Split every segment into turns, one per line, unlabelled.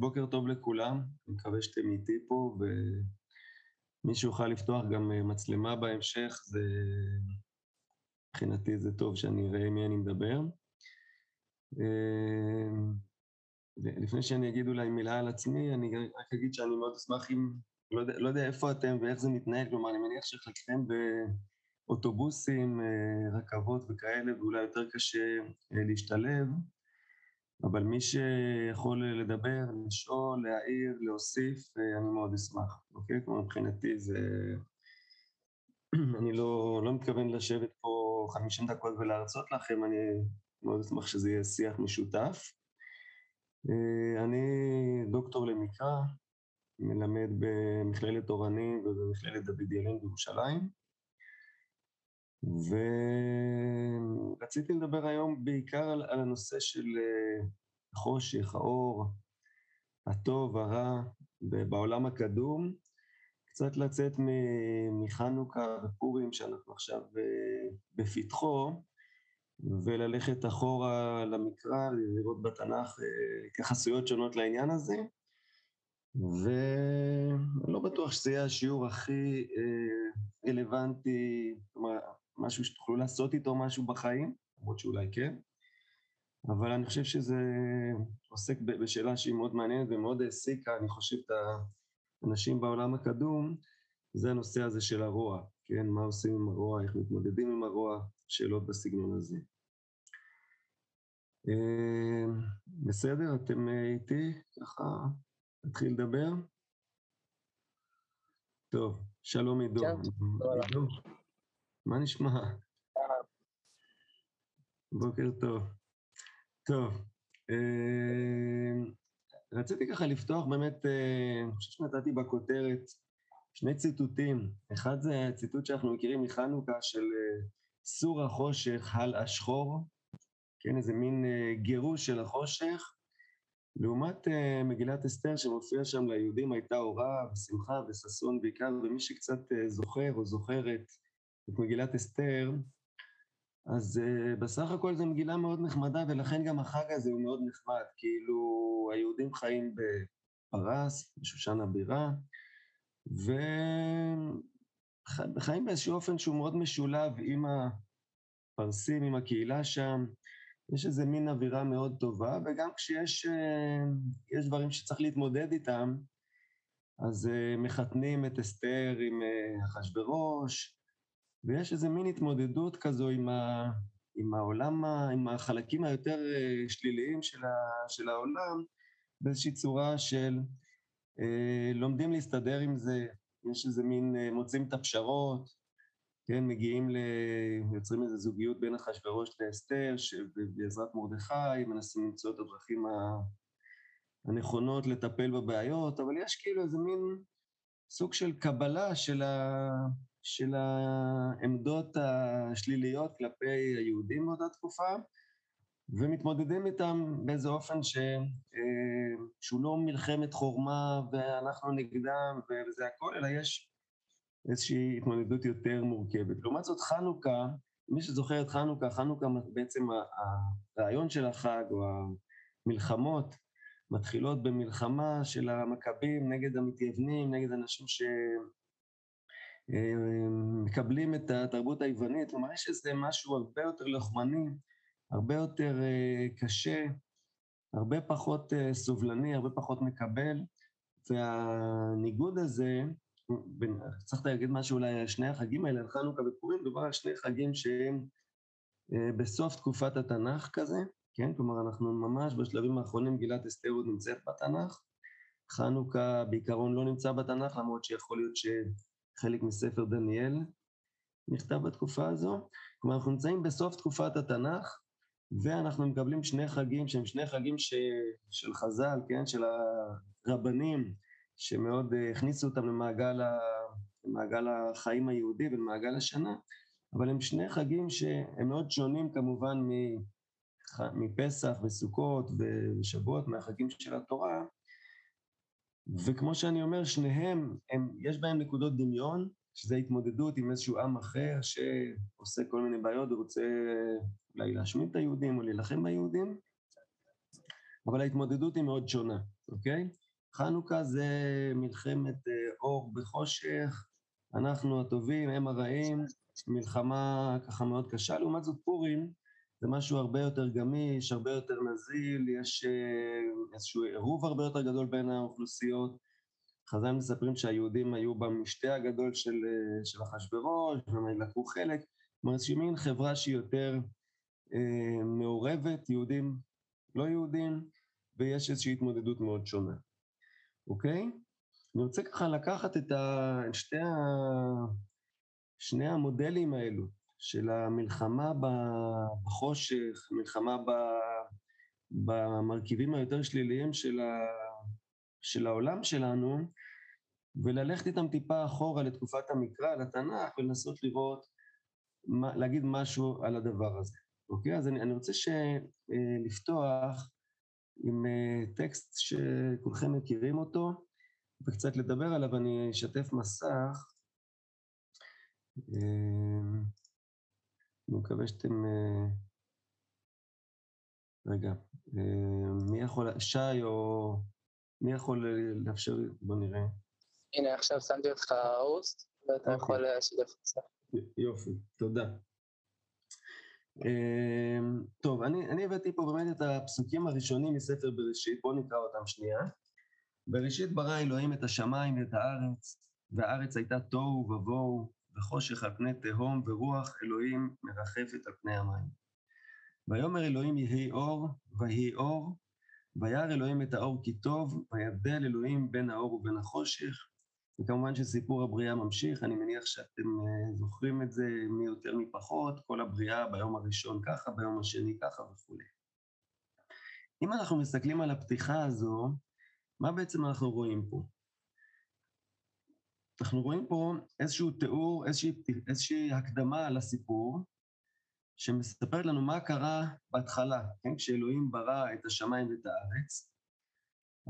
בוקר טוב לכולם, אני מקווה שאתם איתי פה, ומי שיוכל לפתוח גם אה, מצלמה בהמשך, זה... מבחינתי זה טוב שאני אראה עם מי אני מדבר. אה, לפני שאני אגיד אולי מילה על עצמי, אני רק אגיד שאני מאוד אשמח אם, לא יודע, לא יודע איפה אתם ואיך זה מתנהל, כלומר, אני מניח שחלקכם באוטובוסים, אה, רכבות וכאלה, ואולי יותר קשה להשתלב. אבל מי שיכול לדבר, לשאול, להעיר, להוסיף, אה, אני מאוד אשמח, אוקיי? כלומר, מבחינתי זה... אני לא, לא מתכוון לשבת פה 50 דקות ולהרצות לכם, אני מאוד אשמח שזה יהיה שיח משותף. אה, אני דוקטור למקרא, מלמד במכללת אורנים ובמכללת דוד ילין בירושלים. ורציתי לדבר היום בעיקר על, על הנושא של אה, החושך, האור, הטוב, הרע, בעולם הקדום, קצת לצאת מחנוכה ופורים שאנחנו עכשיו אה, בפתחו, וללכת אחורה למקרא, לראות בתנ"ך אה, התייחסויות שונות לעניין הזה. ואני לא בטוח שזה יהיה השיעור הכי רלוונטי, כלומר, משהו שתוכלו לעשות איתו משהו בחיים, למרות שאולי כן, אבל אני חושב שזה עוסק בשאלה שהיא מאוד מעניינת ומאוד העסיקה, אני חושב, את האנשים בעולם הקדום, זה הנושא הזה של הרוע, כן? מה עושים עם הרוע, איך מתמודדים עם הרוע, שאלות בסגנון הזה. אה, בסדר, אתם איתי? ככה נתחיל לדבר? טוב, שלום עידו. כן, מה נשמע? בוקר טוב. טוב, אה, רציתי ככה לפתוח באמת, אה, אני חושב שנתתי בכותרת שני ציטוטים. אחד זה ציטוט שאנחנו מכירים מחנוכה של אה, סור החושך הל השחור, כן, איזה מין גירוש של החושך, לעומת מגילת אסתר שמופיע שם ליהודים הייתה אורה ושמחה וששון בעיקר, ומי שקצת זוכר או זוכרת את מגילת אסתר, אז uh, בסך הכל זו מגילה מאוד נחמדה, ולכן גם החג הזה הוא מאוד נחמד. כאילו, היהודים חיים בפרס, בשושן הבירה, וחיים באיזשהו אופן שהוא מאוד משולב עם הפרסים, עם הקהילה שם. יש איזה מין אווירה מאוד טובה, וגם כשיש uh, דברים שצריך להתמודד איתם, אז uh, מחתנים את אסתר עם אחשוורוש, ויש איזה מין התמודדות כזו עם, ה, עם העולם, עם החלקים היותר אה, שליליים של, ה, של העולם, באיזושהי צורה של אה, לומדים להסתדר עם זה, יש איזה מין, אה, מוצאים את הפשרות, כן, מגיעים ל... יוצרים איזו זוגיות בין אחשוורוש לאסתר, שבעזרת מרדכי מנסים למצוא את הדרכים הנכונות לטפל בבעיות, אבל יש כאילו איזה מין סוג של קבלה של, ה... של העמדות השליליות כלפי היהודים באותה תקופה, ומתמודדים איתם באיזה אופן ש, אה, שהוא לא מלחמת חורמה ואנחנו נגדם וזה הכל, אלא יש איזושהי התמודדות יותר מורכבת. לעומת זאת חנוכה, מי שזוכר את חנוכה, חנוכה בעצם הרעיון של החג או המלחמות מתחילות במלחמה של המכבים נגד המתייוונים, נגד אנשים ש... מקבלים את התרבות היוונית, כלומר יש איזה משהו הרבה יותר לוחמני, הרבה יותר אה, קשה, הרבה פחות אה, סובלני, הרבה פחות מקבל, והניגוד הזה, צריך להגיד משהו אולי על שני החגים האלה, על חנוכה ופורים, מדובר על שני חגים שהם אה, בסוף תקופת התנ"ך כזה, כן? כלומר, אנחנו ממש בשלבים האחרונים, גילת אסתר עוד נמצאת בתנ"ך. חנוכה בעיקרון לא נמצא בתנ"ך, למרות שיכול להיות ש... חלק מספר דניאל נכתב בתקופה הזו. כלומר, אנחנו נמצאים בסוף תקופת התנ"ך, ואנחנו מקבלים שני חגים שהם שני חגים ש... של חז"ל, כן? של הרבנים, שמאוד אה, הכניסו אותם למעגל, ה... למעגל החיים היהודי ולמעגל השנה, אבל הם שני חגים שהם מאוד שונים כמובן מפסח וסוכות ושבועות, מהחגים של התורה, וכמו שאני אומר, שניהם, הם, יש בהם נקודות דמיון, שזה התמודדות עם איזשהו עם אחר שעושה כל מיני בעיות ורוצה אולי להשמיד את היהודים או להילחם ביהודים, אבל ההתמודדות היא מאוד שונה. אוקיי? חנוכה זה מלחמת אה, אור בחושך, אנחנו הטובים, הם הרעים, מלחמה ככה מאוד קשה. לעומת זאת פורים זה משהו הרבה יותר גמיש, הרבה יותר נזיל, יש אה, איזשהו עירוב הרבה יותר גדול בין האוכלוסיות. חז"ל מספרים שהיהודים היו במשתה הגדול של, אה, של אחשוורוש, והם לקחו חלק. אומרת, שהיא מין חברה שהיא יותר אה, מעורבת, יהודים, לא יהודים, ויש איזושהי התמודדות מאוד שונה, אוקיי? אני רוצה ככה לקחת את ה... שתי ה... שני המודלים האלו של המלחמה בחושך, מלחמה ב... במרכיבים היותר שליליים של, ה... של העולם שלנו, וללכת איתם טיפה אחורה לתקופת המקרא, לתנ"ך, ולנסות לראות, להגיד משהו על הדבר הזה. אוקיי? אז אני, אני רוצה ש... אה, לפתוח עם אה, טקסט שכולכם מכירים אותו, וקצת לדבר עליו, אני אשתף מסך. אה, אני מקווה שאתם... רגע, מי יכול... שי או... מי יכול לאפשר לי? בוא נראה.
הנה, עכשיו שמתי אותך הוסט, ואתה אוקיי. יכול לשתף אותך.
יופי, תודה. אמ, טוב, אני, אני הבאתי פה באמת את הפסוקים הראשונים מספר בראשית, בואו נקרא אותם שנייה. בראשית ברא אלוהים את השמיים ואת הארץ, והארץ הייתה תוהו ובוהו, וחושך על פני תהום, ורוח אלוהים מרחפת על פני המים. ויאמר אלוהים יהי אור, ויהי אור, וירא אלוהים את האור כי טוב, ויבדל אלוהים בין האור ובין החושך, וכמובן שסיפור הבריאה ממשיך, אני מניח שאתם אה, זוכרים את זה מי יותר מי פחות, כל הבריאה ביום הראשון ככה, ביום השני ככה וכולי. אם אנחנו מסתכלים על הפתיחה הזו, מה בעצם אנחנו רואים פה? אנחנו רואים פה איזשהו תיאור, איזושהי, איזושהי הקדמה לסיפור, שמספרת לנו מה קרה בהתחלה, כן? כשאלוהים ברא את השמיים ואת הארץ.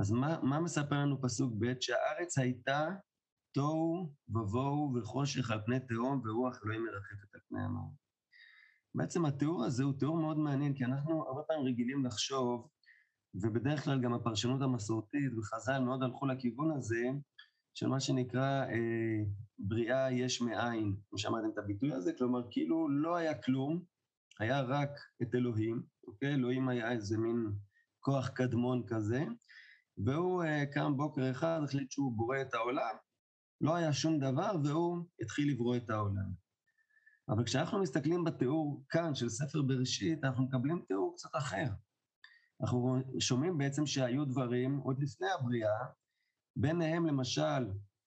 אז מה, מה מספר לנו פסוק ב'? שהארץ הייתה תוהו ובוהו וחושך על פני תהום ורוח אלוהים מרחפת על פני המים. בעצם התיאור הזה הוא תיאור מאוד מעניין, כי אנחנו הרבה פעמים רגילים לחשוב, ובדרך כלל גם הפרשנות המסורתית וחז"ל מאוד הלכו לכיוון הזה, של מה שנקרא אה, בריאה יש מאין, כמו שאמרתם את הביטוי הזה, כלומר כאילו לא היה כלום, היה רק את אלוהים, אוקיי? אלוהים היה איזה מין כוח קדמון כזה, והוא אה, קם בוקר אחד, החליט שהוא בורא את העולם, לא היה שום דבר, והוא התחיל לברוא את העולם. אבל כשאנחנו מסתכלים בתיאור כאן של ספר בראשית, אנחנו מקבלים תיאור קצת אחר. אנחנו שומעים בעצם שהיו דברים עוד לפני הבריאה, ביניהם למשל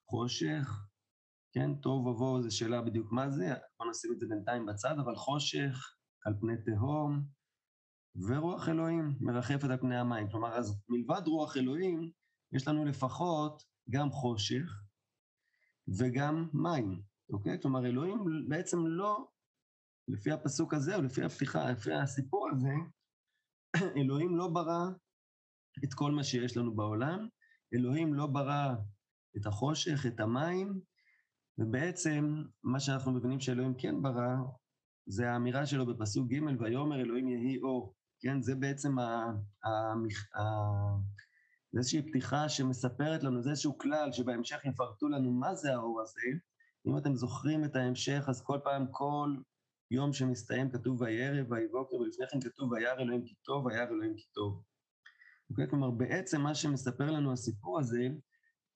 חושך, כן, תוהו ובוהו זו שאלה בדיוק מה זה, בוא נשים את זה בינתיים בצד, אבל חושך על פני תהום, ורוח אלוהים מרחפת על פני המים. כלומר, אז מלבד רוח אלוהים, יש לנו לפחות גם חושך, וגם מים, אוקיי? כלומר, אלוהים בעצם לא, לפי הפסוק הזה, או לפי הפתיחה, לפי הסיפור הזה, אלוהים לא ברא את כל מה שיש לנו בעולם, אלוהים לא ברא את החושך, את המים, ובעצם מה שאנחנו מבינים שאלוהים כן ברא, זה האמירה שלו בפסוק ג' ויאמר אלוהים יהי אור, כן? זה בעצם ה... ה... ה... זה איזושהי פתיחה שמספרת לנו, זה איזשהו כלל שבהמשך יפרטו לנו מה זה האור הזה. אם אתם זוכרים את ההמשך, אז כל פעם, כל יום שמסתיים כתוב וירא ויבוקר, ולפני כן כתוב וירא אלוהים כי טוב, וירא אלוהים כי טוב. אוקיי? כלומר, בעצם מה שמספר לנו הסיפור הזה,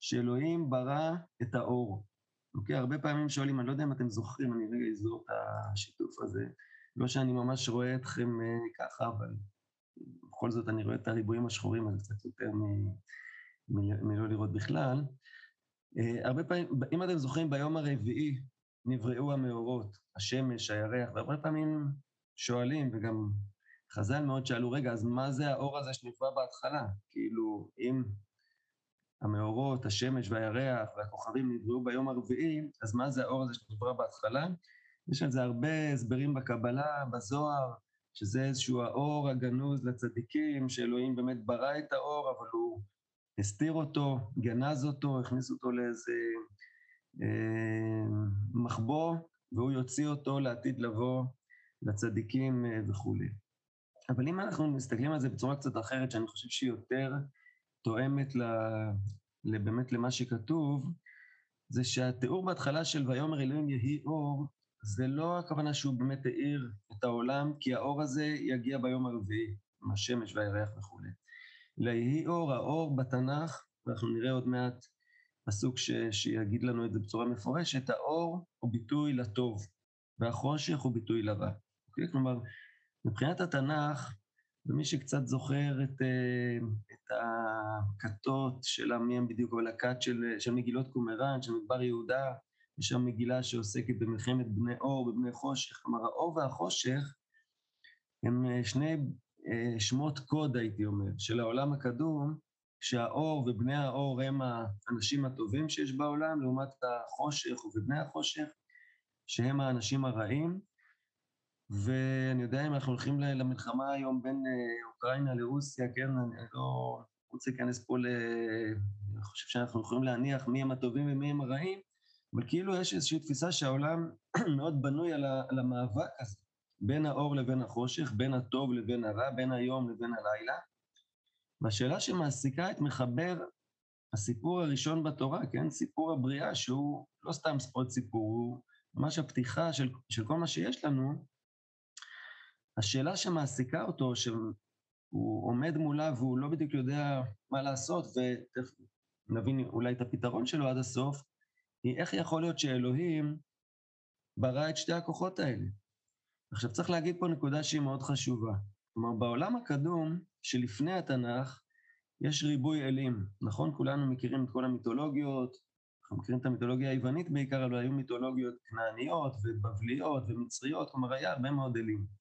שאלוהים ברא את האור. אוקיי? הרבה פעמים שואלים, אני לא יודע אם אתם זוכרים, אני רגע אזור את השיתוף הזה. לא שאני ממש רואה אתכם אה, ככה, אבל בכל זאת אני רואה את הריבועים השחורים, אז קצת יותר מלא לראות בכלל. אה, הרבה פעמים, אם אתם זוכרים, ביום הרביעי נבראו המאורות, השמש, הירח, והרבה פעמים שואלים, וגם חז"ל מאוד שאלו, רגע, אז מה זה האור הזה שנברא בהתחלה? כאילו, אם המאורות, השמש והירח והכוכבים נבראו ביום הרביעי, אז מה זה האור הזה שנברא בהתחלה? יש על זה הרבה הסברים בקבלה, בזוהר, שזה איזשהו האור הגנוז לצדיקים, שאלוהים באמת ברא את האור, אבל הוא הסתיר אותו, גנז אותו, הכניס אותו לאיזה אה, מחבוא, והוא יוציא אותו לעתיד לבוא לצדיקים אה, וכולי. אבל אם אנחנו מסתכלים על זה בצורה קצת אחרת, שאני חושב שהיא יותר תואמת ל, באמת למה שכתוב, זה שהתיאור בהתחלה של ויאמר אלוהים יהי אור, זה לא הכוונה שהוא באמת האיר את העולם, כי האור הזה יגיע ביום הרביעי, עם השמש והירח וכולי. אלא יהי אור, האור בתנ"ך, ואנחנו נראה עוד מעט פסוק ש, שיגיד לנו את זה בצורה מפורשת, האור הוא ביטוי לטוב, והחושך הוא ביטוי לרע. אוקיי? כלומר, מבחינת התנ"ך, ומי שקצת זוכר את, אה, את הכתות של מי הם בדיוק, אבל הכת של, של מגילות קומראן, של מדבר יהודה, יש שם מגילה שעוסקת במלחמת בני אור ובני חושך. כלומר, האור והחושך הם אה, שני אה, שמות קוד, הייתי אומר, של העולם הקדום, שהאור ובני האור הם האנשים הטובים שיש בעולם, לעומת החושך ובני החושך, שהם האנשים הרעים. ואני יודע אם אנחנו הולכים למלחמה היום בין אה, אוקראינה לרוסיה, כן, אני לא רוצה להיכנס פה ל... אני חושב שאנחנו יכולים להניח מי הם הטובים ומי הם הרעים, אבל כאילו יש איזושהי תפיסה שהעולם מאוד בנוי על, המאבק הזה, בין האור לבין החושך, בין הטוב לבין הרע, בין היום לבין הלילה. והשאלה שמעסיקה את מחבר הסיפור הראשון בתורה, כן, סיפור הבריאה, שהוא לא סתם עוד סיפור, הוא ממש הפתיחה של, של כל מה שיש לנו, השאלה שמעסיקה אותו, שהוא עומד מולה והוא לא בדיוק יודע מה לעשות, ותכף נבין אולי את הפתרון שלו עד הסוף, היא איך יכול להיות שאלוהים ברא את שתי הכוחות האלה. עכשיו צריך להגיד פה נקודה שהיא מאוד חשובה. כלומר, בעולם הקדום, שלפני התנ"ך, יש ריבוי אלים, נכון? כולנו מכירים את כל המיתולוגיות, אנחנו מכירים את המיתולוגיה היוונית בעיקר, אבל היו מיתולוגיות כנעניות ובבליות ומצריות, כלומר היה הרבה מאוד אלים.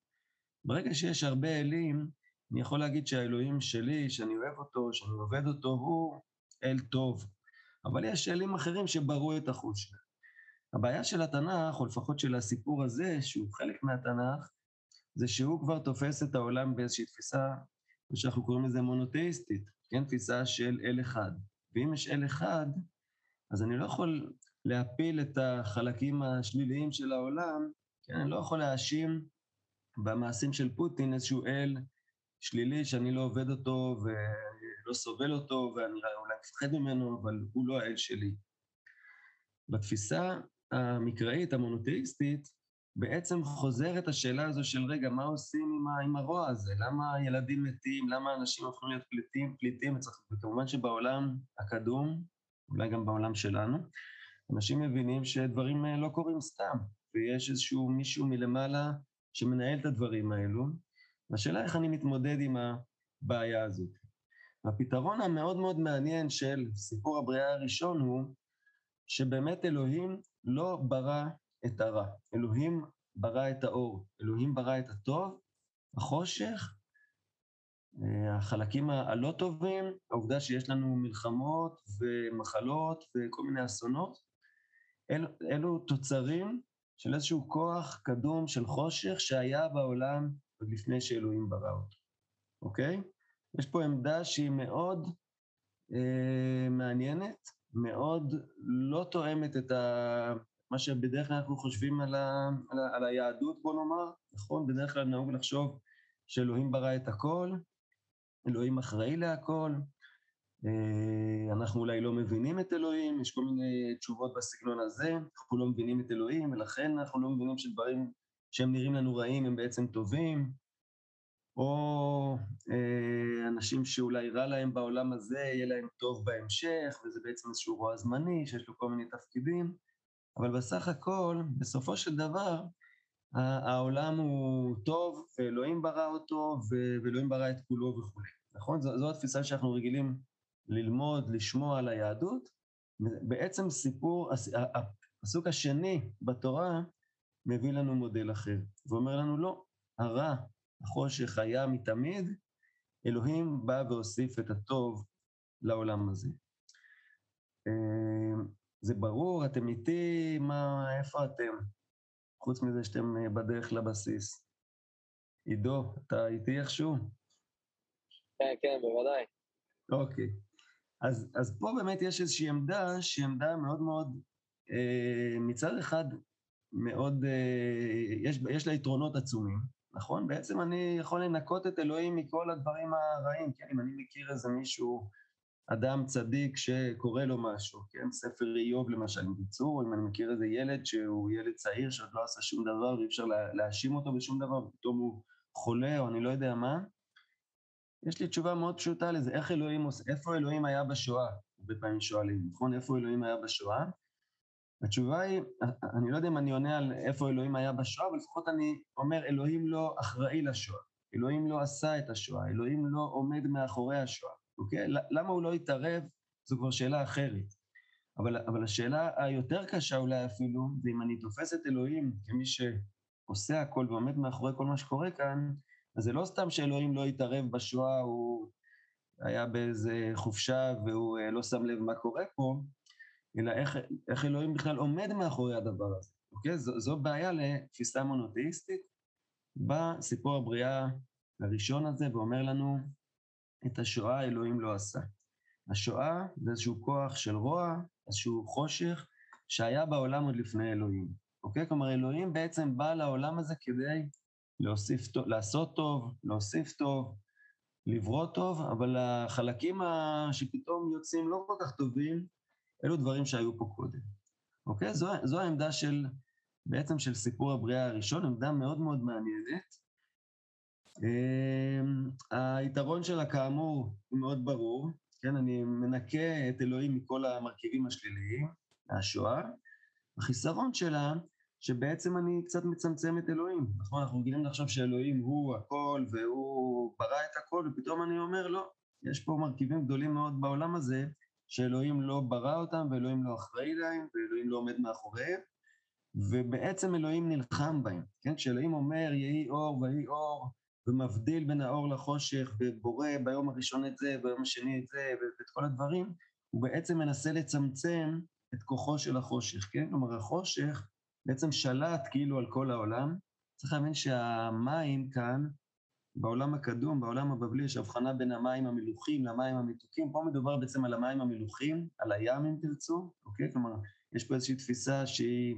ברגע שיש הרבה אלים, אני יכול להגיד שהאלוהים שלי, שאני אוהב אותו, שאני עובד אותו, הוא אל טוב. אבל יש אלים אחרים שברו את החושך. הבעיה של התנ"ך, או לפחות של הסיפור הזה, שהוא חלק מהתנ"ך, זה שהוא כבר תופס את העולם באיזושהי תפיסה, מה שאנחנו קוראים לזה מונותאיסטית, כן? תפיסה של אל אחד. ואם יש אל אחד, אז אני לא יכול להפיל את החלקים השליליים של העולם, כן? אני לא יכול להאשים במעשים של פוטין איזשהו אל שלילי שאני לא עובד אותו ולא סובל אותו ואני אולי מפחד ממנו, אבל הוא לא האל שלי. בתפיסה המקראית, המונותאיסטית, בעצם חוזרת השאלה הזו של רגע, מה עושים עם, ה, עם הרוע הזה? למה ילדים מתים? למה אנשים הופכים להיות פליטים? פליטים? וכמובן שבעולם הקדום, אולי גם בעולם שלנו, אנשים מבינים שדברים לא קורים סתם, ויש איזשהו מישהו מלמעלה שמנהל את הדברים האלו, והשאלה איך אני מתמודד עם הבעיה הזאת. הפתרון המאוד מאוד מעניין של סיפור הבריאה הראשון הוא שבאמת אלוהים לא ברא את הרע, אלוהים ברא את האור, אלוהים ברא את הטוב, החושך, אה, החלקים הלא טובים, העובדה שיש לנו מלחמות ומחלות וכל מיני אסונות, אל, אלו תוצרים של איזשהו כוח קדום של חושך שהיה בעולם עוד לפני שאלוהים ברא אותו, אוקיי? יש פה עמדה שהיא מאוד אה, מעניינת, מאוד לא תואמת את ה... מה שבדרך כלל אנחנו חושבים על, ה... על, ה... על היהדות, בוא נאמר, נכון? בדרך כלל נהוג לחשוב שאלוהים ברא את הכל, אלוהים אחראי להכל, אנחנו אולי לא מבינים את אלוהים, יש כל מיני תשובות בסגנון הזה, אנחנו לא מבינים את אלוהים, ולכן אנחנו לא מבינים שדברים שהם נראים לנו רעים הם בעצם טובים, או אה, אנשים שאולי רע להם בעולם הזה, יהיה להם טוב בהמשך, וזה בעצם איזשהו רוע זמני שיש לו כל מיני תפקידים, אבל בסך הכל, בסופו של דבר, העולם הוא טוב, ואלוהים ברא אותו, ואלוהים ברא את כולו וכולי, נכון? זו, זו התפיסה שאנחנו רגילים ללמוד, לשמוע על היהדות. בעצם סיפור, הפסוק השני בתורה מביא לנו מודל אחר, ואומר לנו לא, הרע, החושך היה מתמיד, אלוהים בא והוסיף את הטוב לעולם הזה. אה, זה ברור, אתם איתי, מה, איפה אתם? חוץ מזה שאתם אה, בדרך לבסיס. עידו, אתה איתי איכשהו?
כן, כן, בוודאי.
אוקיי. אז, אז פה באמת יש איזושהי עמדה שהיא עמדה מאוד מאוד, אה, מצד אחד מאוד, אה, יש, יש לה יתרונות עצומים, נכון? בעצם אני יכול לנקות את אלוהים מכל הדברים הרעים, כן? אם אני מכיר איזה מישהו אדם צדיק שקורה לו משהו, כן? ספר איוב למשל, אם תרצו, אם אני מכיר איזה ילד שהוא ילד צעיר שעוד לא עשה שום דבר ואי אפשר להאשים אותו בשום דבר, ופתאום הוא חולה או אני לא יודע מה, יש לי תשובה מאוד פשוטה לזה, איך אלוהים, איפה אלוהים היה בשואה? הרבה פעמים שואלים, נכון? איפה אלוהים היה בשואה? התשובה היא, אני לא יודע אם אני עונה על איפה אלוהים היה בשואה, אבל לפחות אני אומר, אלוהים לא אחראי לשואה, אלוהים לא עשה את השואה, אלוהים לא עומד מאחורי השואה, אוקיי? למה הוא לא התערב? זו כבר שאלה אחרת. אבל, אבל השאלה היותר קשה אולי אפילו, זה אם אני תופס את אלוהים כמי שעושה הכל ועומד מאחורי כל מה שקורה כאן, אז זה לא סתם שאלוהים לא התערב בשואה, הוא היה באיזה חופשה והוא אה, לא שם לב מה קורה פה, אלא איך, איך אלוהים בכלל עומד מאחורי הדבר הזה, אוקיי? זו, זו בעיה לתפיסה מונותאיסטית. בא סיפור הבריאה הראשון הזה ואומר לנו, את השואה אלוהים לא עשה. השואה זה איזשהו כוח של רוע, איזשהו חושך, שהיה בעולם עוד לפני אלוהים, אוקיי? כלומר, אלוהים בעצם בא לעולם הזה כדי להוסיף לעשות טוב, להוסיף טוב, לברוא טוב, אבל החלקים שפתאום יוצאים לא כל כך טובים, אלו דברים שהיו פה קודם. אוקיי? זו, זו העמדה של, בעצם של סיפור הבריאה הראשון, עמדה מאוד מאוד מעניינת. אמ, היתרון שלה כאמור הוא מאוד ברור, כן, אני מנקה את אלוהים מכל המרכיבים השליליים, מהשואה. החיסרון שלה שבעצם אני קצת מצמצם את אלוהים. נכון, אנחנו רגילים לחשוב שאלוהים הוא הכל והוא ברא את הכל, ופתאום אני אומר, לא, יש פה מרכיבים גדולים מאוד בעולם הזה, שאלוהים לא ברא אותם, ואלוהים לא אחראי להם, ואלוהים לא עומד מאחוריהם, ובעצם אלוהים נלחם בהם, כן? כשאלוהים אומר, יהי אור ויהי אור, ומבדיל בין האור לחושך, ובורא ביום הראשון את זה, ביום השני את זה, ואת כל הדברים, הוא בעצם מנסה לצמצם את כוחו של החושך, כן? כלומר, החושך בעצם שלט כאילו על כל העולם. צריך להבין שהמים כאן, בעולם הקדום, בעולם הבבלי, יש הבחנה בין המים המלוכים למים המתוקים. פה מדובר בעצם על המים המלוכים, על הים אם תרצו, אוקיי? כלומר, יש פה איזושהי תפיסה שהיא,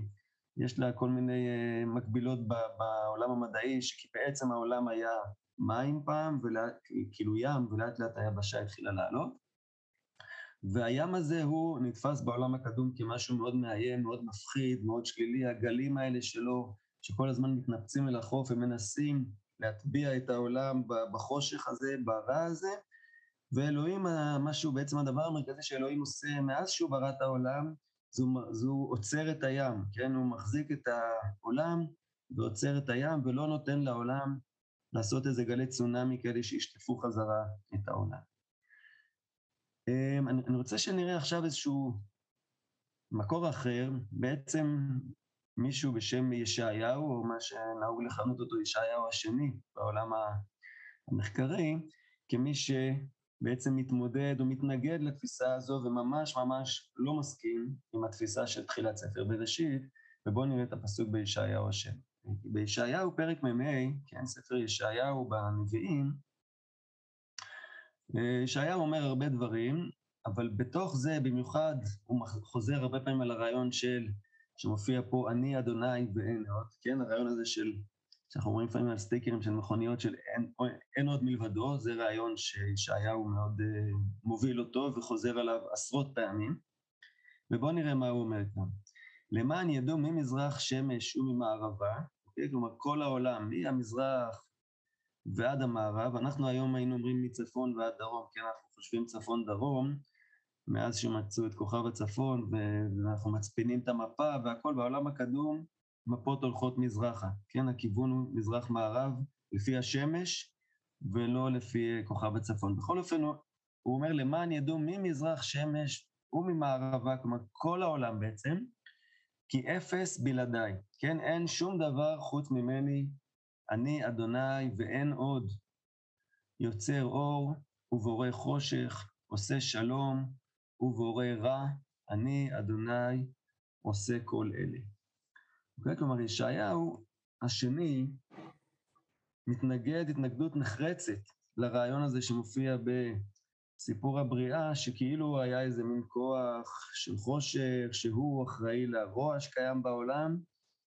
יש לה כל מיני uh, מקבילות בעולם המדעי, שכי בעצם העולם היה מים פעם, ולאט, כאילו ים, ולאט לאט היבשה התחילה לעלות. והים הזה הוא נתפס בעולם הקדום כמשהו מאוד מאיים, מאוד מפחיד, מאוד שלילי, הגלים האלה שלו, שכל הזמן מתנפצים אל החוף ומנסים להטביע את העולם בחושך הזה, ברע הזה, ואלוהים, משהו, בעצם הדבר המרכזי שאלוהים עושה מאז שהוא ברא את העולם, זה הוא עוצר את הים, כן? הוא מחזיק את העולם ועוצר את הים ולא נותן לעולם לעשות איזה גלי צונאמי כאלה שישטפו חזרה את העולם. אמ, אני, רוצה שנראה עכשיו איזשהו מקור אחר, בעצם מישהו בשם ישעיהו, או מה שנהוג לכנות אותו ישעיהו השני בעולם המחקרי, כמי שבעצם מתמודד או מתנגד לתפיסה הזו וממש ממש לא מסכים עם התפיסה של תחילת ספר בראשית, ובואו נראה את הפסוק בישעיהו השני. בישעיהו פרק מ"ה, כן, ספר ישעיהו בנביאים, ישעיהו אומר הרבה דברים, אבל בתוך זה במיוחד הוא חוזר הרבה פעמים על הרעיון של, שמופיע פה, אני אדוני ואין עוד, כן? הרעיון הזה של, שאנחנו רואים לפעמים על סטיקרים של מכוניות של אין, אין עוד מלבדו, זה רעיון שישעיהו מאוד uh, מוביל אותו וחוזר עליו עשרות פעמים. ובואו נראה מה הוא אומר כאן. למען ידעו ממזרח שמש וממערבה, אוקיי? כלומר כל העולם, מהמזרח ועד המערב, אנחנו היום היינו אומרים מצפון ועד דרום, כי אנחנו חושבים צפון-דרום, מאז שמצאו את כוכב הצפון, ואנחנו מצפינים את המפה והכל, בעולם הקדום מפות הולכות מזרחה, כן? הכיוון הוא מזרח-מערב לפי השמש, ולא לפי כוכב הצפון. בכל אופן, הוא אומר, למען ידעו ממזרח שמש וממערבה, כלומר כל העולם בעצם, כי אפס בלעדיי, כן? אין שום דבר חוץ ממני אני אדוני ואין עוד. יוצר אור ובורא חושך, עושה שלום ובורא רע, אני אדוני עושה כל אלה. Okay, אוקיי? כלומר, ישעיהו השני מתנגד התנגדות נחרצת לרעיון הזה שמופיע בסיפור הבריאה, שכאילו היה איזה מין כוח של חושך, שהוא אחראי לרוע שקיים בעולם,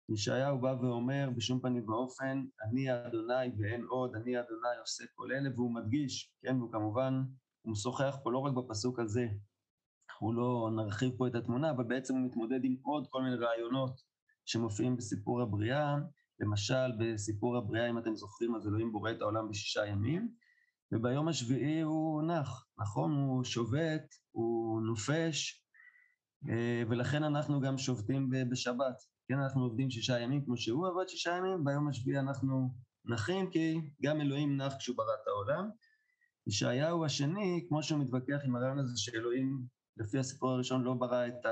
ישעיהו בא ואומר בשום פנים ואופן, אני אדוני ואין עוד, אני אדוני עושה כל אלה, והוא מדגיש, כן, והוא כמובן הוא משוחח פה לא רק בפסוק הזה, אנחנו לא נרחיב פה את התמונה, אבל בעצם הוא מתמודד עם עוד כל מיני רעיונות שמופיעים בסיפור הבריאה. למשל, בסיפור הבריאה, אם אתם זוכרים, אז אלוהים בורא את העולם בשישה ימים, וביום השביעי הוא נח, נכון? הוא שובת, הוא נופש, אה, ולכן אנחנו גם שובתים בשבת. כן, אנחנו עובדים שישה ימים כמו שהוא עבד שישה ימים, ביום השביעי אנחנו נחים, כי גם אלוהים נח כשהוא ברא את העולם. ישעיהו השני, כמו שהוא מתווכח עם הרעיון הזה שאלוהים, לפי הסיפור הראשון, לא ברא את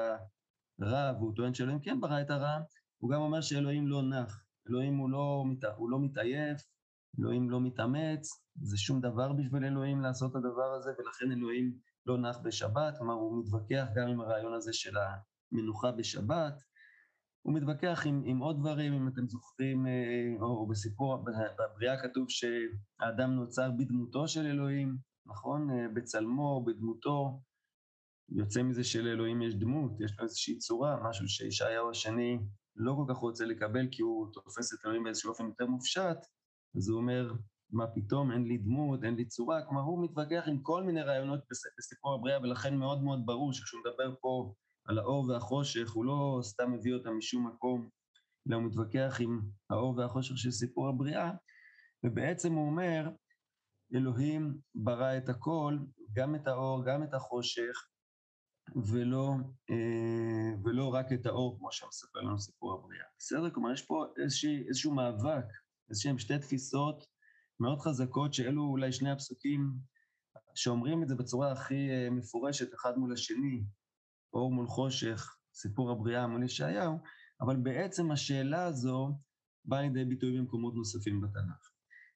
הרע, והוא טוען שאלוהים כן ברא את הרע, הוא גם אומר שאלוהים לא נח. אלוהים הוא לא, הוא לא מתעייף, אלוהים לא מתאמץ, זה שום דבר בשביל אלוהים לעשות את הדבר הזה, ולכן אלוהים לא נח בשבת, כלומר הוא מתווכח גם עם הרעיון הזה של המנוחה בשבת. הוא מתווכח עם, עם עוד דברים, אם אתם זוכרים, אה, או, או בסיפור, בבריאה כתוב שהאדם נוצר בדמותו של אלוהים, נכון? אה, בצלמו, בדמותו. יוצא מזה שלאלוהים יש דמות, יש לו איזושהי צורה, משהו שישעיהו השני לא כל כך רוצה לקבל, כי הוא תופס את אלוהים באיזשהו אופן יותר מופשט, אז הוא אומר, מה פתאום, אין לי דמות, אין לי צורה, כלומר הוא מתווכח עם כל מיני רעיונות בסיפור הבריאה, ולכן מאוד מאוד ברור שכשהוא מדבר פה על האור והחושך, הוא לא סתם מביא אותם משום מקום, אלא הוא מתווכח עם האור והחושך של סיפור הבריאה, ובעצם הוא אומר, אלוהים ברא את הכל, גם את האור, גם את החושך, ולא, אה, ולא רק את האור, כמו שמספר לנו סיפור הבריאה. בסדר? כלומר, יש פה איזשה, איזשהו מאבק, איזשהם שתי תפיסות מאוד חזקות, שאלו אולי שני הפסוקים שאומרים את זה בצורה הכי אה, מפורשת, אחד מול השני, אור מול חושך, סיפור הבריאה מול ישעיהו, אבל בעצם השאלה הזו באה לידי ביטוי במקומות נוספים בתנ"ך.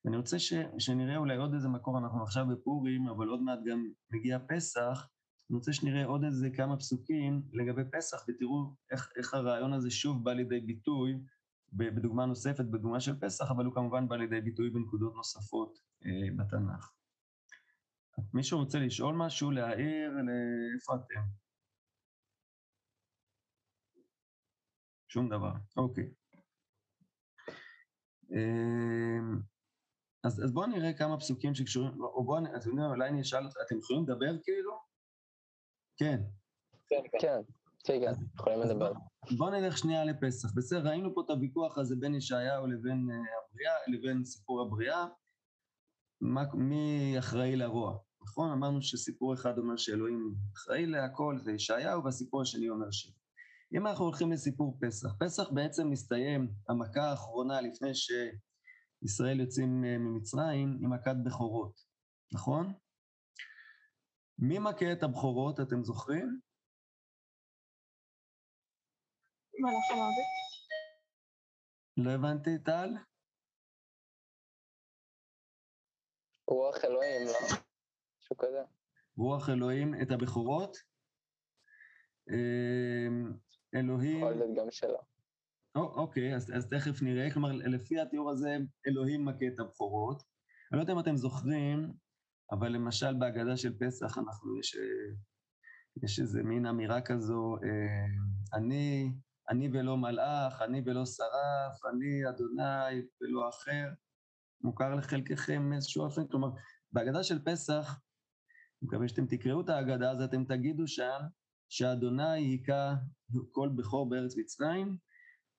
ואני רוצה ש, שנראה אולי עוד איזה מקור, אנחנו עכשיו בפורים, אבל עוד מעט גם מגיע פסח, אני רוצה שנראה עוד איזה כמה פסוקים לגבי פסח, ותראו איך, איך הרעיון הזה שוב בא לידי ביטוי בדוגמה נוספת, בדוגמה של פסח, אבל הוא כמובן בא לידי ביטוי בנקודות נוספות אה, בתנ"ך. מישהו רוצה לשאול משהו, להעיר, לאיפה אתם? שום דבר, אוקיי. אה, אז, אז בואו נראה כמה פסוקים שקשורים, או בואו, אתם יודעים, אולי אני אשאל, אתם יכולים לדבר כאילו? כן.
כן, כן, כן, כן יכולים לדבר.
בואו נלך שנייה לפסח. בסדר, ראינו פה את הוויכוח הזה בין ישעיהו לבין אה, הבריאה, לבין סיפור הבריאה. מה, מי אחראי לרוע, נכון? אמרנו שסיפור אחד אומר שאלוהים אחראי להכל, זה ישעיהו, והסיפור השני אומר ש... אם אנחנו הולכים לסיפור פסח, פסח בעצם מסתיים, המכה האחרונה לפני שישראל יוצאים אה, ממצרים, היא מכת בכורות, נכון? מי מכה את הבכורות, אתם זוכרים?
מלאך המוות.
לא הבנתי, טל?
רוח אלוהים, לא? משהו כזה.
רוח אלוהים את הבכורות? אלוהים...
יכול להיות גם שלא.
או, אוקיי, אז, אז תכף נראה. כלומר, לפי התיאור הזה, אלוהים מכה את הבכורות. אני לא יודע אם אתם זוכרים, אבל למשל בהגדה של פסח אנחנו, יש, יש איזה מין אמירה כזו, אה, אני, אני ולא מלאך, אני ולא שרף, אני אדוני ולא אחר. מוכר לחלקכם איזשהו אופן? כלומר, בהגדה של פסח, אני מקווה שאתם תקראו את ההגדה, אז אתם תגידו שם שאדוני היכה כל בכור בארץ מצרים,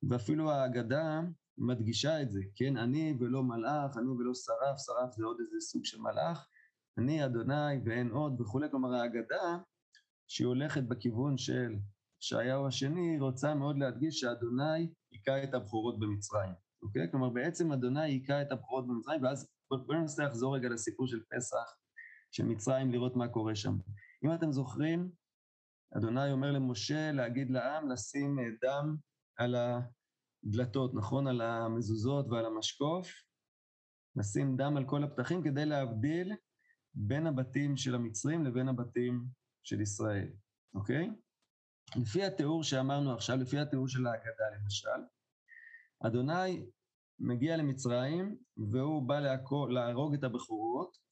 ואפילו ההגדה מדגישה את זה, כן? אני ולא מלאך, אני ולא שרף, שרף זה עוד איזה סוג של מלאך, אני אדוני ואין עוד וכולי, כלומר ההגדה שהיא הולכת בכיוון של ישעיהו השני, רוצה מאוד להדגיש שאדוני היכה את הבכורות במצרים, אוקיי? כלומר בעצם אדוני היכה את הבכורות במצרים, ואז בואו ננסה לחזור רגע לסיפור של פסח, של מצרים, לראות מה קורה שם. אם אתם זוכרים, אדוני אומר למשה להגיד לעם לשים דם על הדלתות, נכון? על המזוזות ועל המשקוף, לשים דם על כל הפתחים כדי להבדיל בין הבתים של המצרים לבין הבתים של ישראל, אוקיי? לפי התיאור שאמרנו עכשיו, לפי התיאור של ההגדה למשל, אדוני מגיע למצרים והוא בא להרוג את הבכורות.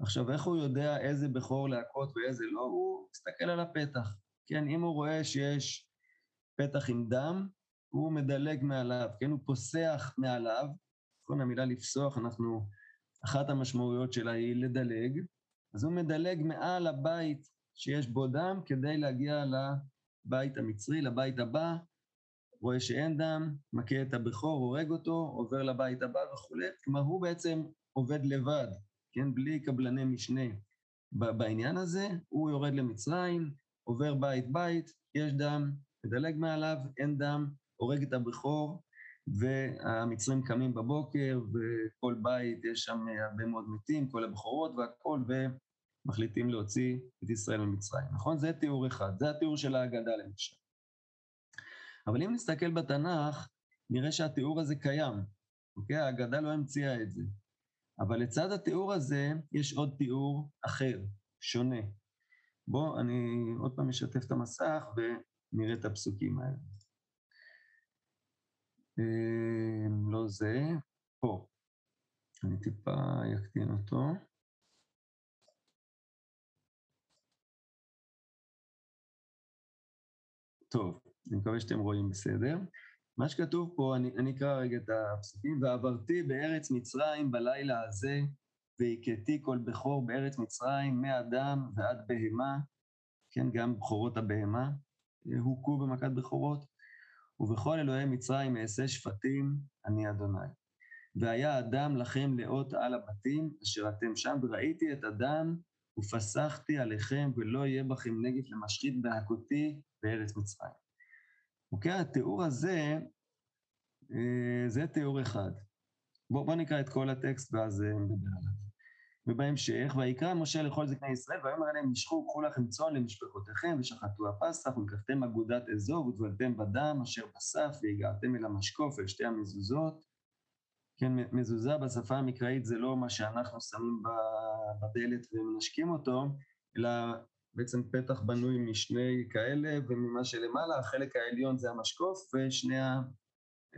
עכשיו, איך הוא יודע איזה בכור להכות ואיזה לא? הוא מסתכל על הפתח. כן, אם הוא רואה שיש פתח עם דם, הוא מדלג מעליו, כן? הוא פוסח מעליו. נכון, המילה לפסוח, אנחנו אחת המשמעויות שלה היא לדלג, אז הוא מדלג מעל הבית שיש בו דם כדי להגיע לבית המצרי, לבית הבא, רואה שאין דם, מכה את הבכור, הורג אותו, עובר לבית הבא וכולי. כלומר, הוא בעצם עובד לבד, כן? בלי קבלני משנה בעניין הזה. הוא יורד למצרים, עובר בית-בית, יש דם, מדלג מעליו, אין דם, הורג את הבכור, והמצרים קמים בבוקר, וכל בית יש שם הרבה מאוד מתים, כל הבכורות והכול, ומחליטים להוציא את ישראל ממצרים, נכון? זה תיאור אחד, זה התיאור של ההגדה למשל. אבל אם נסתכל בתנ"ך, נראה שהתיאור הזה קיים, אוקיי? ההגדה לא המציאה את זה. אבל לצד התיאור הזה, יש עוד תיאור אחר, שונה. בואו, אני עוד פעם אשתף את המסך ונראה את הפסוקים האלה. אה, לא זה, פה. אני טיפה אקטין אותו. טוב, אני מקווה שאתם רואים בסדר. מה שכתוב פה, אני, אני אקרא רגע את הפסוקים, ועברתי בארץ מצרים בלילה הזה, והכיתי כל בכור בארץ מצרים, מאדם ועד בהמה, כן, גם בכורות הבהמה הוכו במכת בכורות, ובכל אלוהי מצרים אעשה שפטים, אני אדוני. והיה הדם לכם לאות על הבתים, אשר אתם שם, וראיתי את הדם, ופסחתי עליכם, ולא יהיה בכם נגף למשחית בהכותי בארץ מצרים. אוקיי? התיאור הזה, אה, זה תיאור אחד. בואו בוא נקרא את כל הטקסט ואז אה, נדבר עליו. ובהמשך, ויקרא משה לכל זקני ישראל, ויאמר עליהם, משכו, קחו לכם צאן למשפחותיכם, ושחטו הפסח, ולקחתם אגודת אזור, ודבלתם בדם אשר בסף, והגעתם אל המשקוף, אל שתי המזוזות. כן, מזוזה בשפה המקראית זה לא מה שאנחנו שמים בדלת ומנשקים אותו, אלא בעצם פתח בנוי משני כאלה, וממה שלמעלה, החלק העליון זה המשקוף, ושני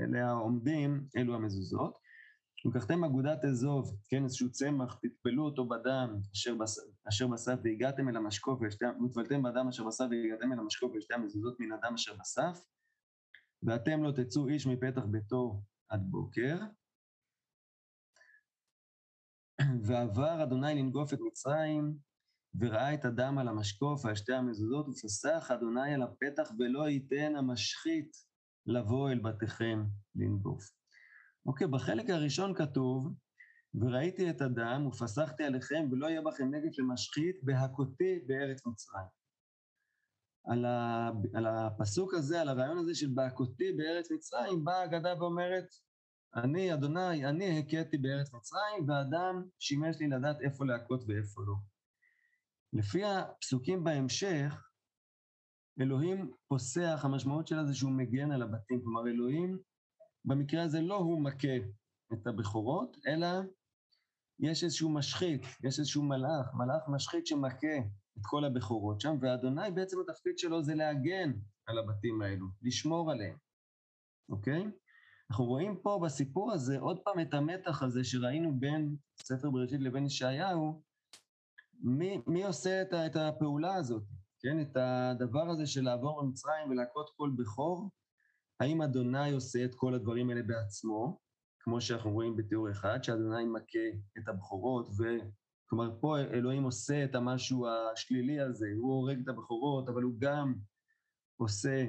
אלה העומדים, אלו המזוזות. לקחתם אגודת אזוב, כן, איזשהו צמח, תטפלו אותו בדם אשר, בס... אשר בסף והגעתם אל המשקוף, וטבלתם בדם אשר בסף והגעתם אל המשקוף ושתי המזוזות מן הדם אשר בסף, ואתם לא תצאו איש מפתח ביתו עד בוקר. ועבר אדוני לנגוף את מצרים, וראה את הדם על המשקוף ועל שתי המזוזות, ופסח אדוני על הפתח, ולא ייתן המשחית לבוא אל בתיכם לנגוף. אוקיי, בחלק הראשון כתוב, וראיתי את הדם ופסחתי עליכם, ולא יהיה בכם נגף למשחית בהכותי בארץ מצרים. על, על הפסוק הזה, על הרעיון הזה של בהכותי בארץ מצרים, באה האגדה ואומרת, אני, אדוני, אני הכיתי בארץ מצרים, והאדם שימש לי לדעת איפה להכות ואיפה לא. לפי הפסוקים בהמשך, אלוהים פוסח, המשמעות שלה זה שהוא מגן על הבתים. כלומר, אלוהים, במקרה הזה לא הוא מכה את הבכורות, אלא יש איזשהו משחית, יש איזשהו מלאך, מלאך משחית שמכה את כל הבכורות שם, ואדוני בעצם התפקיד שלו זה להגן על הבתים האלו, לשמור עליהם, אוקיי? אנחנו רואים פה בסיפור הזה עוד פעם את המתח הזה שראינו בין ספר בראשית לבין ישעיהו, מי, מי עושה את, את הפעולה הזאת, כן? את הדבר הזה של לעבור במצרים ולהכות כל בכור? האם אדוני עושה את כל הדברים האלה בעצמו, כמו שאנחנו רואים בתיאור אחד, שאדוני מכה את הבכורות, וכלומר פה אלוהים עושה את המשהו השלילי הזה, הוא הורג את הבכורות, אבל הוא גם עושה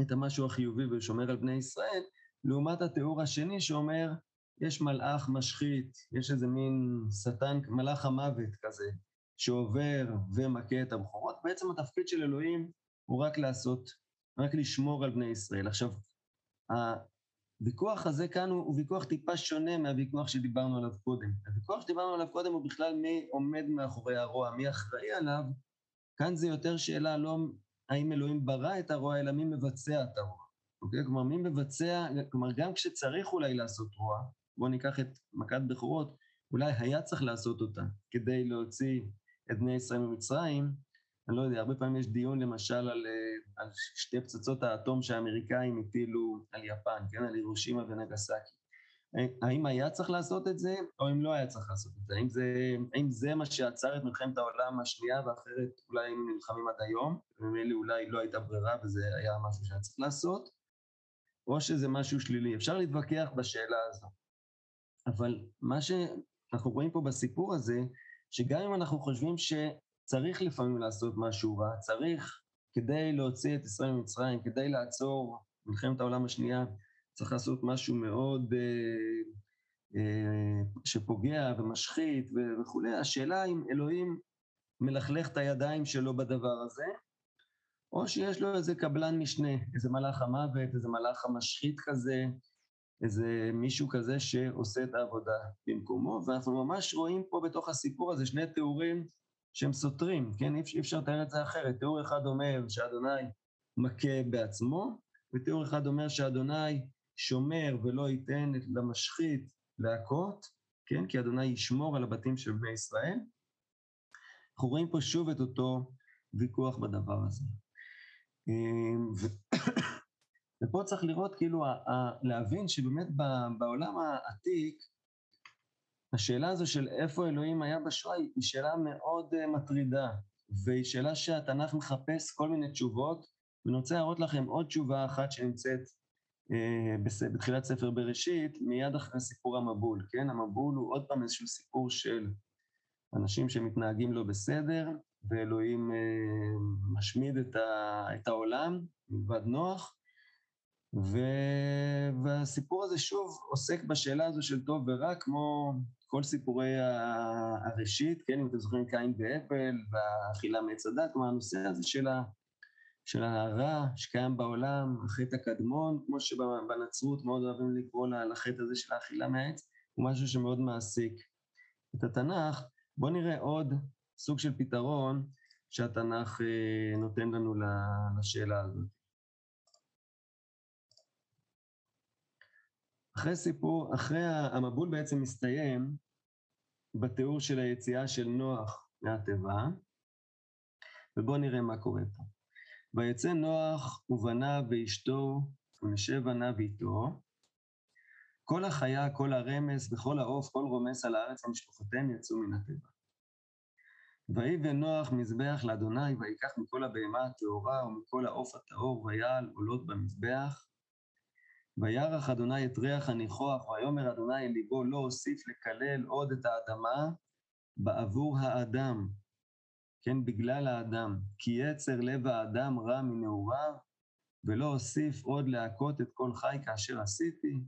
את המשהו החיובי ושומר על בני ישראל, לעומת התיאור השני שאומר, יש מלאך משחית, יש איזה מין שטן, מלאך המוות כזה, שעובר ומכה את הבכורות. בעצם התפקיד של אלוהים הוא רק לעשות, רק לשמור על בני ישראל. עכשיו, הוויכוח הזה כאן הוא, הוא ויכוח טיפה שונה מהוויכוח שדיברנו עליו קודם. הוויכוח שדיברנו עליו קודם הוא בכלל מי עומד מאחורי הרוע, מי אחראי עליו. כאן זה יותר שאלה לא האם אלוהים ברא את הרוע, אלא מי מבצע את הרוע. אוקיי? כלומר, מי מבצע, כלומר, גם כשצריך אולי לעשות רוע, בואו ניקח את מכת בכורות, אולי היה צריך לעשות אותה כדי להוציא את בני ישראל ממצרים. אני לא יודע, הרבה פעמים יש דיון למשל על, אה, על שתי פצצות האטום שהאמריקאים הטילו על יפן, כן? על הירושימה ונגסקי. האם היה צריך לעשות את זה, או אם לא היה צריך לעשות את זה? האם זה, האם זה מה שעצר את מלחמת העולם השנייה, ואחרת אולי היינו נלחמים עד היום, וממילא אולי לא הייתה ברירה וזה היה משהו שהיה צריך לעשות, או שזה משהו שלילי. אפשר להתווכח בשאלה הזו. אבל מה שאנחנו רואים פה בסיפור הזה, שגם אם אנחנו חושבים שצריך לפעמים לעשות משהו רע, צריך כדי להוציא את ישראל ממצרים, כדי לעצור מלחמת העולם השנייה, צריך לעשות משהו מאוד אה, אה, שפוגע ומשחית וכולי. השאלה אם אלוהים מלכלך את הידיים שלו בדבר הזה, או שיש לו איזה קבלן משנה, איזה מלאך המוות, איזה מלאך המשחית כזה, איזה מישהו כזה שעושה את העבודה במקומו, ואנחנו ממש רואים פה בתוך הסיפור הזה שני תיאורים שהם סותרים, כן? אי אפשר לתאר את זה אחרת. תיאור אחד אומר שאדוני מכה בעצמו, ותיאור אחד אומר שאדוני שומר ולא ייתן למשחית להכות, כן? כי אדוני ישמור על הבתים של בני ישראל. אנחנו רואים פה שוב את אותו ויכוח בדבר הזה. אמ, ופה צריך לראות, כאילו, להבין שבאמת בעולם העתיק, השאלה הזו של איפה אלוהים היה בשואה היא שאלה מאוד אה, מטרידה, והיא שאלה שהתנ"ך מחפש כל מיני תשובות, ואני רוצה להראות לכם עוד תשובה אחת שנמצאת אה, בתחילת ספר בראשית, מיד אחרי סיפור המבול, כן? המבול הוא עוד פעם איזשהו סיפור של אנשים שמתנהגים לא בסדר, ואלוהים אה, משמיד את, העולם מלבד נוח, ו... והסיפור הזה שוב עוסק בשאלה הזו של טוב ורע, כמו כל סיפורי הראשית, כן, אם אתם זוכרים קין והבל, והאכילה מעץ הדת, כלומר הנושא הזה של, ה... של הרע שקיים בעולם, החטא הקדמון, כמו שבנצרות מאוד אוהבים לקרוא לחטא הזה של האכילה מהעץ, הוא משהו שמאוד מעסיק את התנ"ך. בואו נראה עוד סוג של פתרון שהתנ"ך אה, נותן לנו לשאלה הזאת. אחרי סיפור, אחרי המבול בעצם מסתיים בתיאור של היציאה של נוח מהתיבה, ובואו נראה מה קורה פה. ויצא נוח ובניו ואשתו ונשב בניו איתו, כל החיה, כל הרמס וכל העוף, כל רומס על הארץ ומשפחותיהם יצאו מן התיבה. ויבן נוח מזבח לאדוני, ויקח מכל הבהמה הטהורה ומכל העוף הטהור, ויעל עולות במזבח, וירח אדוני את ריח הניחוח, ויאמר אדוני אל ליבו לא אוסיף לקלל עוד את האדמה בעבור האדם, כן, בגלל האדם, כי יצר לב האדם רע מנעוריו, ולא אוסיף עוד להכות את כל חי כאשר עשיתי,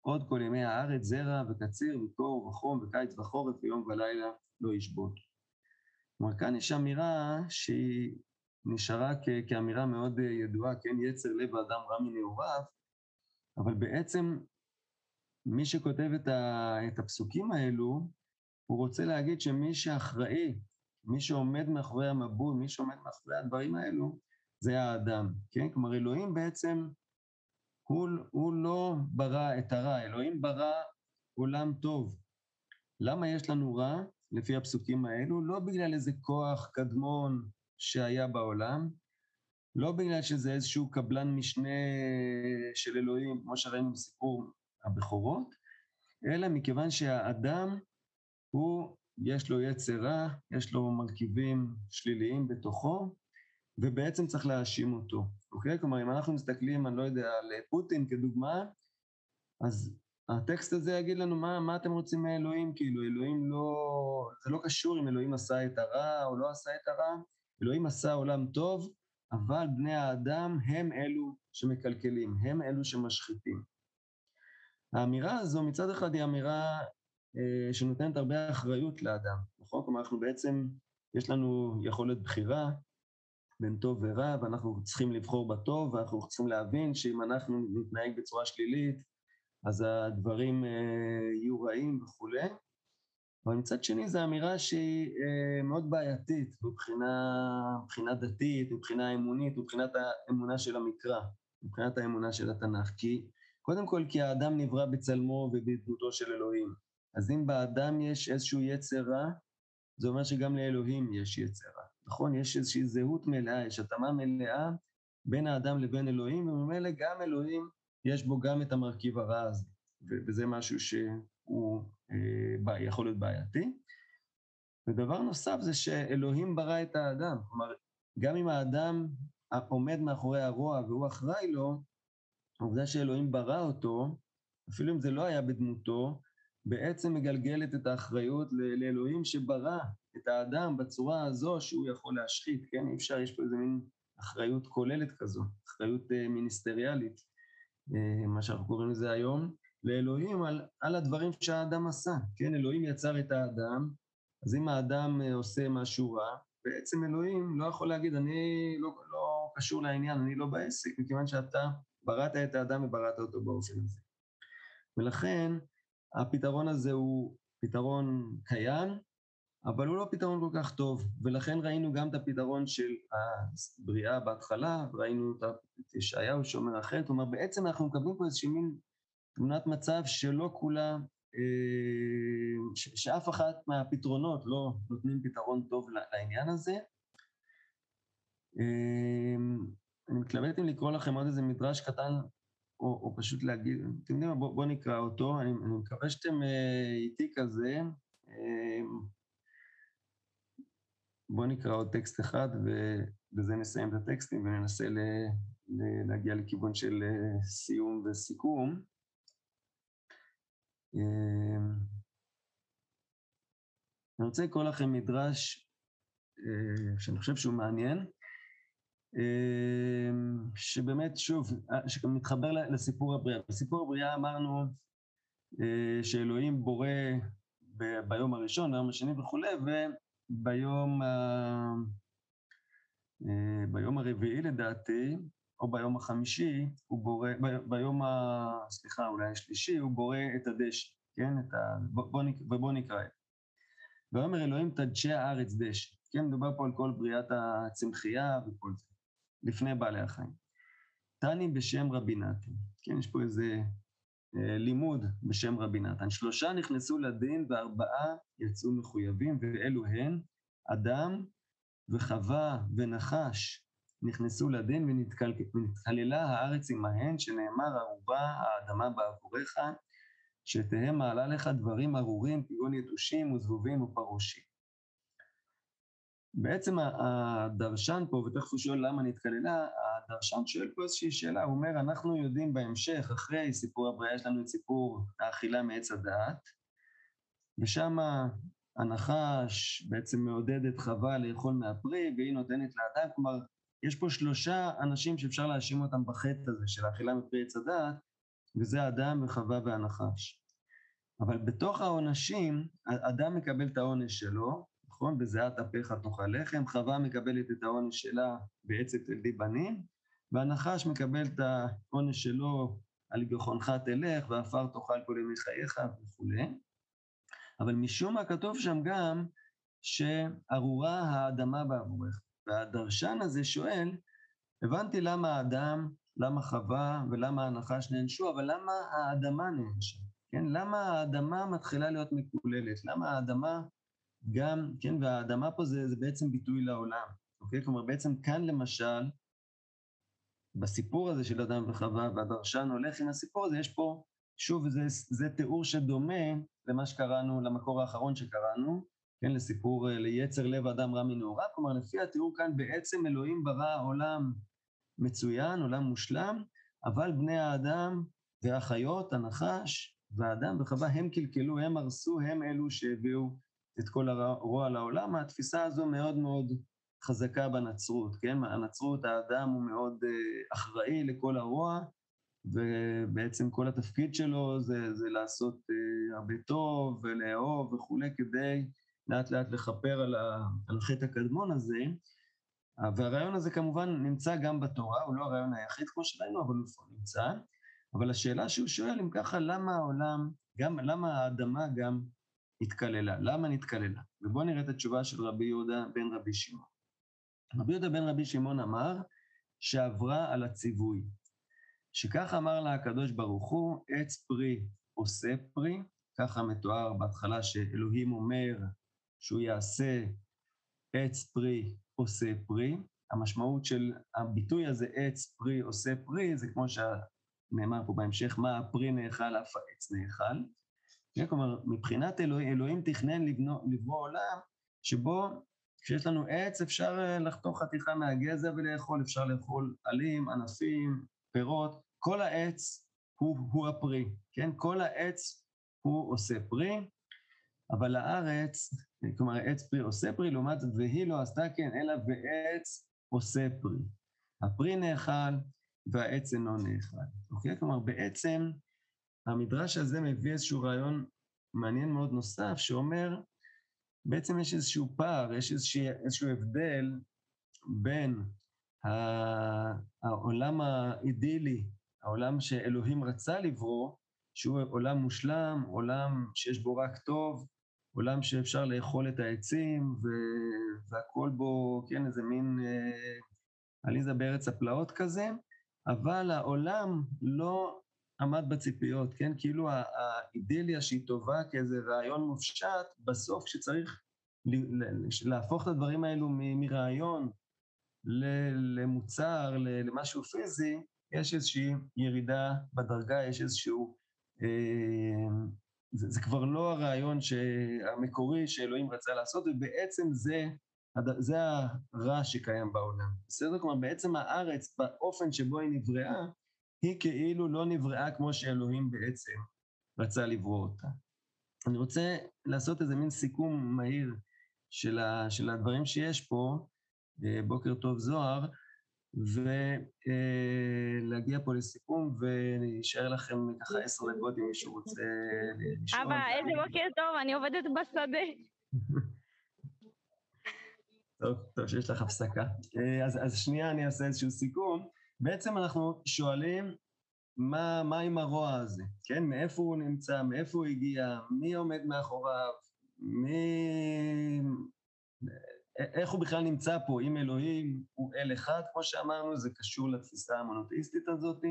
עוד כל ימי הארץ זרע וקציר וקור וחום וקיץ וחורף ויום ולילה לא ישבות. כלומר, כאן יש אמירה שהיא נשארה כאמירה מאוד ידועה, כן, יצר לב האדם רע מנעוריו, אבל בעצם מי שכותב את, ה, את הפסוקים האלו, הוא רוצה להגיד שמי שאחראי, מי שעומד מאחורי המבול, מי שעומד מאחורי הדברים האלו, זה האדם, כן? כלומר, אלוהים בעצם, הוא, הוא לא ברא את הרע, אלוהים ברא עולם טוב. למה יש לנו רע, לפי הפסוקים האלו? לא בגלל איזה כוח קדמון שהיה בעולם, לא בגלל שזה איזשהו קבלן משנה של אלוהים, כמו שראינו בסיפור הבכורות, אלא מכיוון שהאדם הוא, יש לו יצר רע, יש לו מרכיבים שליליים בתוכו, ובעצם צריך להאשים אותו, אוקיי? כלומר, אם אנחנו מסתכלים, אני לא יודע, על פוטין כדוגמה, אז הטקסט הזה יגיד לנו מה, מה אתם רוצים מאלוהים, כאילו, אלוהים לא... זה לא קשור אם אלוהים עשה את הרע או לא עשה את הרע, אלוהים עשה עולם טוב, אבל בני האדם הם אלו שמקלקלים, הם אלו שמשחיתים. האמירה הזו מצד אחד היא אמירה אה, שנותנת הרבה אחריות לאדם, נכון? כלומר, אנחנו בעצם, יש לנו יכולת בחירה בין טוב ורע, ואנחנו צריכים לבחור בטוב, ואנחנו צריכים להבין שאם אנחנו נתנהג בצורה שלילית, אז הדברים אה, יהיו רעים וכולי. אבל מצד שני זו אמירה שהיא אה, מאוד בעייתית מבחינה, דתית, מבחינה אמונית, מבחינת האמונה של המקרא, מבחינת האמונה של התנ"ך. כי, קודם כל כי האדם נברא בצלמו ובדמותו של אלוהים. אז אם באדם יש איזשהו יצר רע, זה אומר שגם לאלוהים יש יצר רע. נכון? יש איזושהי זהות מלאה, יש התאמה מלאה בין האדם לבין אלוהים, וממילא גם אלוהים, יש בו גם את המרכיב הרע הזה. וזה משהו שהוא יכול להיות בעייתי. ודבר נוסף זה שאלוהים ברא את האדם. כלומר, גם אם האדם עומד מאחורי הרוע והוא אחראי לו, העובדה שאלוהים ברא אותו, אפילו אם זה לא היה בדמותו, בעצם מגלגלת את האחריות לאלוהים שברא את האדם בצורה הזו שהוא יכול להשחית, כן? אי אפשר, יש פה איזה מין אחריות כוללת כזו, אחריות אה, מיניסטריאלית, אה, מה שאנחנו קוראים לזה היום, לאלוהים על, על הדברים שהאדם עשה, כן? אלוהים יצר את האדם, אז אם האדם אה, עושה משהו רע, בעצם אלוהים לא יכול להגיד, אני לא, לא קשור לעניין, אני לא בעסק, מכיוון שאתה בראת את האדם ובראת אותו באופן הזה. ולכן הפתרון הזה הוא פתרון קיים, אבל הוא לא פתרון כל כך טוב, ולכן ראינו גם את הפתרון של הבריאה בהתחלה, ראינו את ישעיהו שאומר אחרת, כלומר בעצם אנחנו מקבלים פה איזושהי מין תמונת מצב שלא כולה, אה, שאף אחת מהפתרונות לא נותנים פתרון טוב לעניין הזה. אה, אני מתלבט אם לקרוא לכם עוד איזה מדרש קטן, או, או פשוט להגיד, אתם יודעים מה, בואו בוא נקרא אותו, אני, אני מקווה שאתם אה, איתי כזה. בואו נקרא עוד טקסט אחד, ובזה נסיים את הטקסטים וננסה ל, ל, להגיע לכיוון של סיום וסיכום. אמ, אני רוצה לקרוא לכם מדרש אה, שאני חושב שהוא מעניין, אמ, שבאמת, שוב, אה, שמתחבר לסיפור הבריאה. בסיפור הבריאה אמרנו אה, שאלוהים בורא ביום הראשון, ביום השני וכולי, וביום ה... ביום הרביעי לדעתי, או ביום החמישי, הוא בורא, ב, ביום ה... סליחה, אולי השלישי, הוא בורא את הדשא, כן? את ה... בוא, בוא, בוא נקרא את. ויאמר אלוהים תדשא הארץ דשא, כן? מדובר פה על כל בריאת הצמחייה וכל זה, לפני בעלי החיים. תני בשם רבי נתן, כן? יש פה איזה אה, לימוד בשם רבי נתן. שלושה נכנסו לדין וארבעה יצאו מחויבים, ואלו הן אדם וחווה ונחש נכנסו לדין ונתקללה הארץ עמהן, שנאמר ערובה האדמה בעבורך, שתהא מעלה לך דברים ארורים כגון יתושים וזבובים ופרושים. בעצם הדרשן פה, ותכף הוא שואל למה נתקללה, הדרשן שואל פה איזושהי שאלה, הוא אומר, אנחנו יודעים בהמשך, אחרי סיפור הבריאה, יש לנו את סיפור האכילה מעץ הדעת, ושם הנחש בעצם מעודד את חווה לאכול מהפרי, והיא נותנת לאדם, כלומר, יש פה שלושה אנשים שאפשר להאשים אותם בחטא הזה של האכילה מפרי עץ הדעת, וזה האדם וחווה והנחש. אבל בתוך העונשים, אדם מקבל את העונש שלו, נכון? בזיעת אפיך תאכל לחם, חווה מקבלת את העונש שלה בעצת תלדי בנים, והנחש מקבל את העונש שלו על גחונך תלך, ועפר תאכל כל ימי חייך וכולי. אבל משום מה כתוב שם גם שארורה האדמה בעבורך. והדרשן הזה שואל, הבנתי למה האדם, למה חווה ולמה הנחש נענשו, אבל למה האדמה נענשה? כן, למה האדמה מתחילה להיות מקוללת? למה האדמה גם, כן, והאדמה פה זה, זה בעצם ביטוי לעולם, אוקיי? כלומר, בעצם כאן למשל, בסיפור הזה של אדם וחווה, והדרשן הולך עם הסיפור הזה, יש פה, שוב, זה, זה תיאור שדומה למה שקראנו, למקור האחרון שקראנו, כן, לסיפור, אה, ליצר לב אדם רע מנעוריו, כלומר, לפי התיאור כאן, בעצם אלוהים ברא עולם מצוין, עולם מושלם, אבל בני האדם והחיות, הנחש והאדם וחווה, הם קלקלו, הם הרסו, הם אלו שהביאו את כל הרוע לעולם. התפיסה הזו מאוד מאוד חזקה בנצרות, כן? הנצרות, האדם הוא מאוד uh, אחראי לכל הרוע, ובעצם כל התפקיד שלו זה, זה לעשות uh, הרבה טוב ולאהוב וכולי, כדי לאט לאט לכפר על, ה, על החטא הקדמון הזה. והרעיון הזה כמובן נמצא גם בתורה, הוא לא הרעיון היחיד כמו שראינו, אבל הוא נמצא. אבל השאלה שהוא שואל, אם ככה, למה העולם, גם, למה האדמה גם התקללה? למה נתקללה? ובואו נראה את התשובה של רבי יהודה בן רבי שמעון. רבי יהודה בן רבי שמעון אמר שעברה על הציווי, שכך אמר לה הקדוש ברוך הוא, עץ פרי עושה פרי, ככה מתואר בהתחלה שאלוהים אומר שהוא יעשה עץ פרי עושה פרי. המשמעות של הביטוי הזה, עץ פרי עושה פרי, זה כמו שנאמר פה בהמשך, מה הפרי נאכל, אף העץ נאכל. כלומר, מבחינת אלוהים, אלוהים תכנן לברוא עולם שבו כשיש לנו עץ אפשר אה, לחתוך חתיכה מהגזע ולאכול, אפשר לאכול עלים, ענפים, פירות, כל העץ הוא, הוא הפרי, כן? כל העץ הוא עושה פרי, אבל הארץ כלומר, עץ פרי עושה פרי, לעומת זאת, והיא לא עשתה כן, אלא ועץ עושה פרי. הפרי נאכל והעץ אינו נאכל. אוקיי? כלומר, בעצם המדרש הזה מביא איזשהו רעיון מעניין מאוד נוסף, שאומר, בעצם יש איזשהו פער, יש איזשהו, איזשהו הבדל בין העולם האידילי, העולם שאלוהים רצה לברוא, שהוא עולם מושלם, עולם שיש בו רק טוב, עולם שאפשר לאכול את העצים, והכול בו, כן, איזה מין אה, עליזה בארץ הפלאות כזה, אבל העולם לא עמד בציפיות, כן? כאילו האידיליה שהיא טובה כאיזה רעיון מופשט, בסוף כשצריך להפוך את הדברים האלו מרעיון למוצר, למשהו פיזי, יש איזושהי ירידה בדרגה, יש איזשהו... אה, זה, זה כבר לא הרעיון המקורי שאלוהים רצה לעשות, ובעצם זה, זה הרע שקיים בעולם. בסדר? כלומר, בעצם הארץ, באופן שבו היא נבראה, היא כאילו לא נבראה כמו שאלוהים בעצם רצה לברוא אותה. אני רוצה לעשות איזה מין סיכום מהיר של, ה, של הדברים שיש פה, אה, בוקר טוב זוהר, ולהגיע פה לסיכום, ונשאר לכם ככה עשר דקות אם מישהו רוצה לשאול.
אבא, איזה בוקר טוב, אני עובדת בשדה.
טוב, טוב שיש לך הפסקה. אה, אז, אז שנייה אני אעשה איזשהו סיכום. בעצם אנחנו שואלים מה, מה עם הרוע הזה, כן? מאיפה הוא נמצא, מאיפה הוא הגיע, מי עומד מאחוריו, מי... איך הוא בכלל נמצא פה, אם אלוהים הוא אל אחד, כמו שאמרנו, זה קשור לתפיסה המונותאיסטית הזאת,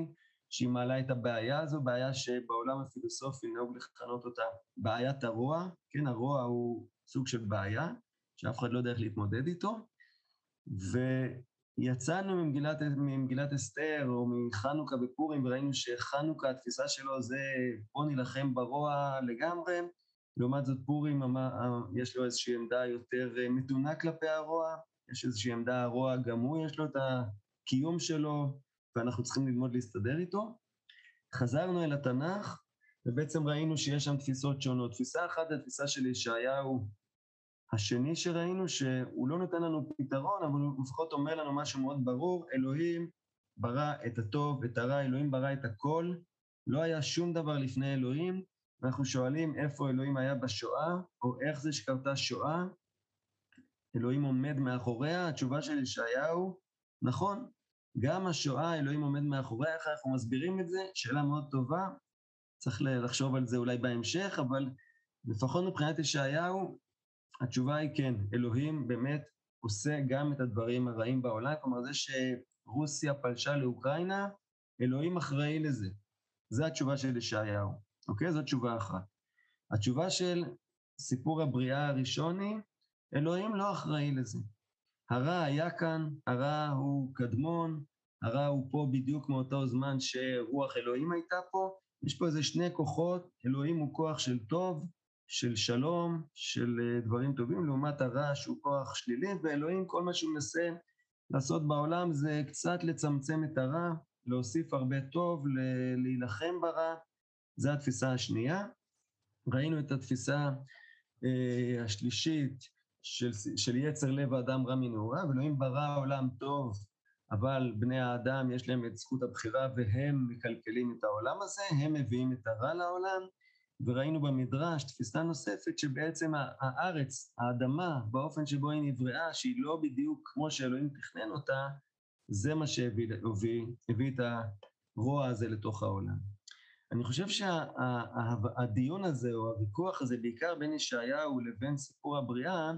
שהיא מעלה את הבעיה הזו, בעיה שבעולם הפילוסופי נהוג לכנות אותה בעיית הרוע, כן, הרוע הוא סוג של בעיה, שאף אחד לא יודע איך להתמודד איתו, ויצאנו ממגילת, ממגילת אסתר, או מחנוכה בפורים, וראינו שחנוכה, התפיסה שלו זה בוא נילחם ברוע לגמרי, לעומת זאת פורים יש לו איזושהי עמדה יותר אה, מתונה כלפי הרוע, יש איזושהי עמדה הרוע, גם הוא יש לו את הקיום שלו, ואנחנו צריכים ללמוד להסתדר איתו. חזרנו אל התנ"ך, ובעצם ראינו שיש שם תפיסות שונות. תפיסה אחת התפיסה של ישעיהו השני שראינו, שהוא לא נותן לנו פתרון, אבל הוא לפחות אומר לנו משהו מאוד ברור, אלוהים ברא את הטוב, את הרע, אלוהים ברא את הכל, לא היה שום דבר לפני אלוהים, ואנחנו שואלים איפה אלוהים היה בשואה, או איך זה שקרתה שואה, אלוהים עומד מאחוריה, התשובה של ישעיהו, נכון, גם השואה, אלוהים עומד מאחוריה, איך אנחנו מסבירים את זה? שאלה מאוד טובה, צריך לחשוב על זה אולי בהמשך, אבל לפחות מבחינת ישעיהו, התשובה היא כן, אלוהים באמת עושה גם את הדברים הרעים בעולם, כלומר זה שרוסיה פלשה לאוקראינה, אלוהים אחראי לזה. זו התשובה של ישעיהו. אוקיי? זו תשובה אחת. התשובה של סיפור הבריאה הראשוני, אלוהים לא אחראי לזה. הרע היה כאן, הרע הוא קדמון, הרע הוא פה בדיוק מאותו זמן שרוח אלוהים הייתה פה. יש פה איזה שני כוחות, אלוהים הוא כוח של טוב, של שלום, של אה, דברים טובים, לעומת הרע שהוא כוח שלילי, ואלוהים, כל מה שהוא מנסה לעשות בעולם זה קצת לצמצם את הרע, להוסיף הרבה טוב, להילחם ברע, זו התפיסה השנייה. ראינו את התפיסה אה, השלישית של, של יצר לב האדם רע מנעוריו, אלוהים ברא עולם טוב, אבל בני האדם יש להם את זכות הבחירה והם מקלקלים את העולם הזה, הם מביאים את הרע לעולם, וראינו במדרש תפיסה נוספת שבעצם הארץ, האדמה, באופן שבו היא נבראה, שהיא לא בדיוק כמו שאלוהים תכנן אותה, זה מה שהביא הביא את הרוע הזה לתוך העולם. אני חושב שהדיון שה, הזה, או הוויכוח הזה, בעיקר בין ישעיהו לבין סיפור הבריאה,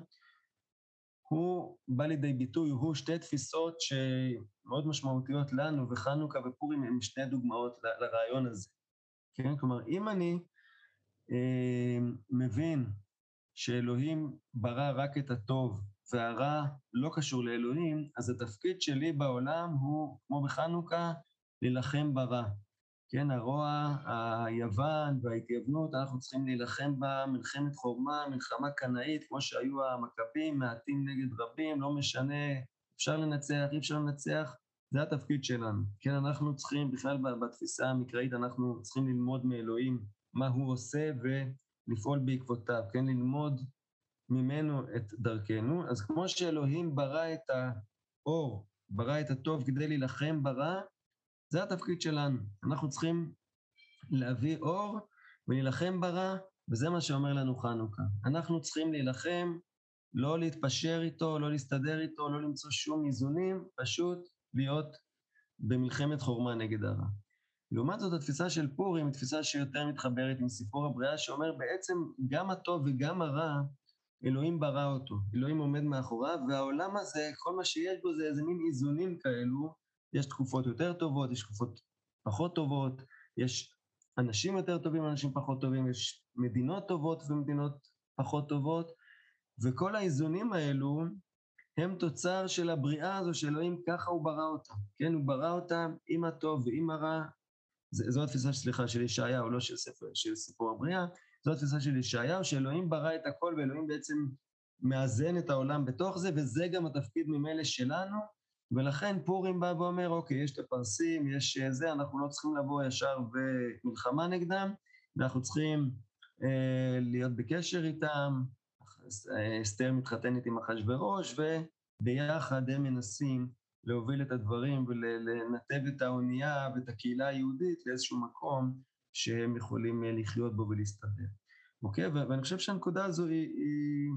הוא בא לידי ביטוי, הוא שתי תפיסות שמאוד משמעותיות לנו, וחנוכה ופורים הם שתי דוגמאות ל, לרעיון הזה. כן? כלומר, אם אני אה, מבין שאלוהים ברא רק את הטוב, והרע לא קשור לאלוהים, אז התפקיד שלי בעולם הוא, כמו בחנוכה, להילחם ברע. כן, הרוע, היוון וההתייוונות, אנחנו צריכים להילחם בה מלחמת חורמה, מלחמה קנאית, כמו שהיו המכבים, מעטים נגד רבים, לא משנה, אפשר לנצח, אי אפשר לנצח, זה התפקיד שלנו. כן, אנחנו צריכים, בכלל בתפיסה המקראית, אנחנו צריכים ללמוד מאלוהים מה הוא עושה ולפעול בעקבותיו, כן, ללמוד ממנו את דרכנו. אז כמו שאלוהים ברא את האור, ברא את הטוב כדי להילחם ברע, זה התפקיד שלנו. אנחנו צריכים להביא אור ולהילחם ברע, וזה מה שאומר לנו חנוכה. אנחנו צריכים להילחם, לא להתפשר איתו, לא להסתדר איתו, לא למצוא שום איזונים, פשוט להיות במלחמת חורמה נגד הרע. לעומת זאת, התפיסה של פורים היא תפיסה שיותר מתחברת עם סיפור הבריאה, שאומר בעצם גם הטוב וגם הרע, אלוהים ברא אותו, אלוהים עומד מאחוריו, והעולם הזה, כל מה שיש בו זה איזה מין איזונים כאלו, יש תקופות יותר טובות, יש תקופות פחות טובות, יש אנשים יותר טובים, אנשים פחות טובים, יש מדינות טובות ומדינות פחות טובות, וכל האיזונים האלו הם תוצר של הבריאה הזו שאלוהים ככה הוא ברא אותה, כן? הוא ברא אותה עם הטוב ועם הרע. זו התפיסה, סליחה, של ישעיהו, לא של, ספר, של סיפור הבריאה, זו התפיסה של ישעיהו, שאלוהים ברא את הכל ואלוהים בעצם מאזן את העולם בתוך זה, וזה גם התפקיד ממילא שלנו, ולכן פורים בא ואומר, אוקיי, יש את הפרסים, יש אה, זה, אנחנו לא צריכים לבוא ישר במלחמה נגדם, אנחנו צריכים אה, להיות בקשר איתם, אסתר מתחתנת עם אחשורוש, וביחד הם מנסים להוביל את הדברים ולנתב את האונייה ואת הקהילה היהודית לאיזשהו מקום שהם יכולים אה, לחיות בו ולהסתדר. אוקיי? ואני חושב שהנקודה הזו היא, היא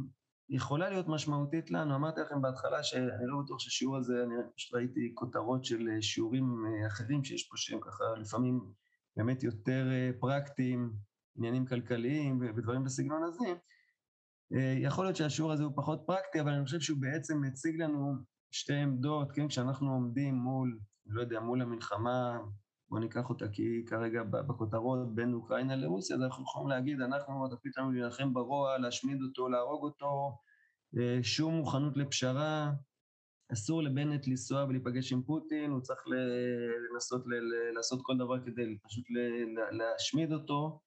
יכולה להיות משמעותית לנו. אמרתי לכם בהתחלה שאני לא בטוח שהשיעור הזה, אני פשוט ראיתי כותרות של אה, שיעורים אה, אחרים שיש פה שהם ככה לפעמים באמת יותר פרקטיים, עניינים כלכליים ודברים בסגנון הזה. יכול להיות שהשיעור הזה הוא פחות פרקטי, אבל אני חושב שהוא בעצם מציג לנו שתי עמדות, כן, כשאנחנו עומדים מול, לא יודע, מול המלחמה, בואו ניקח אותה כי היא כרגע בכותרות בין אוקראינה לרוסיה, אז אנחנו יכולים להגיד, אנחנו, התפקיד שלנו להילחם ברוע, להשמיד אותו, להרוג אותו, אה, שום מוכנות לפשרה, אסור לבנט לנסוע ולהיפגש עם פוטין, הוא צריך לנסות ל- לעשות כל דבר כדי פשוט להשמיד אותו.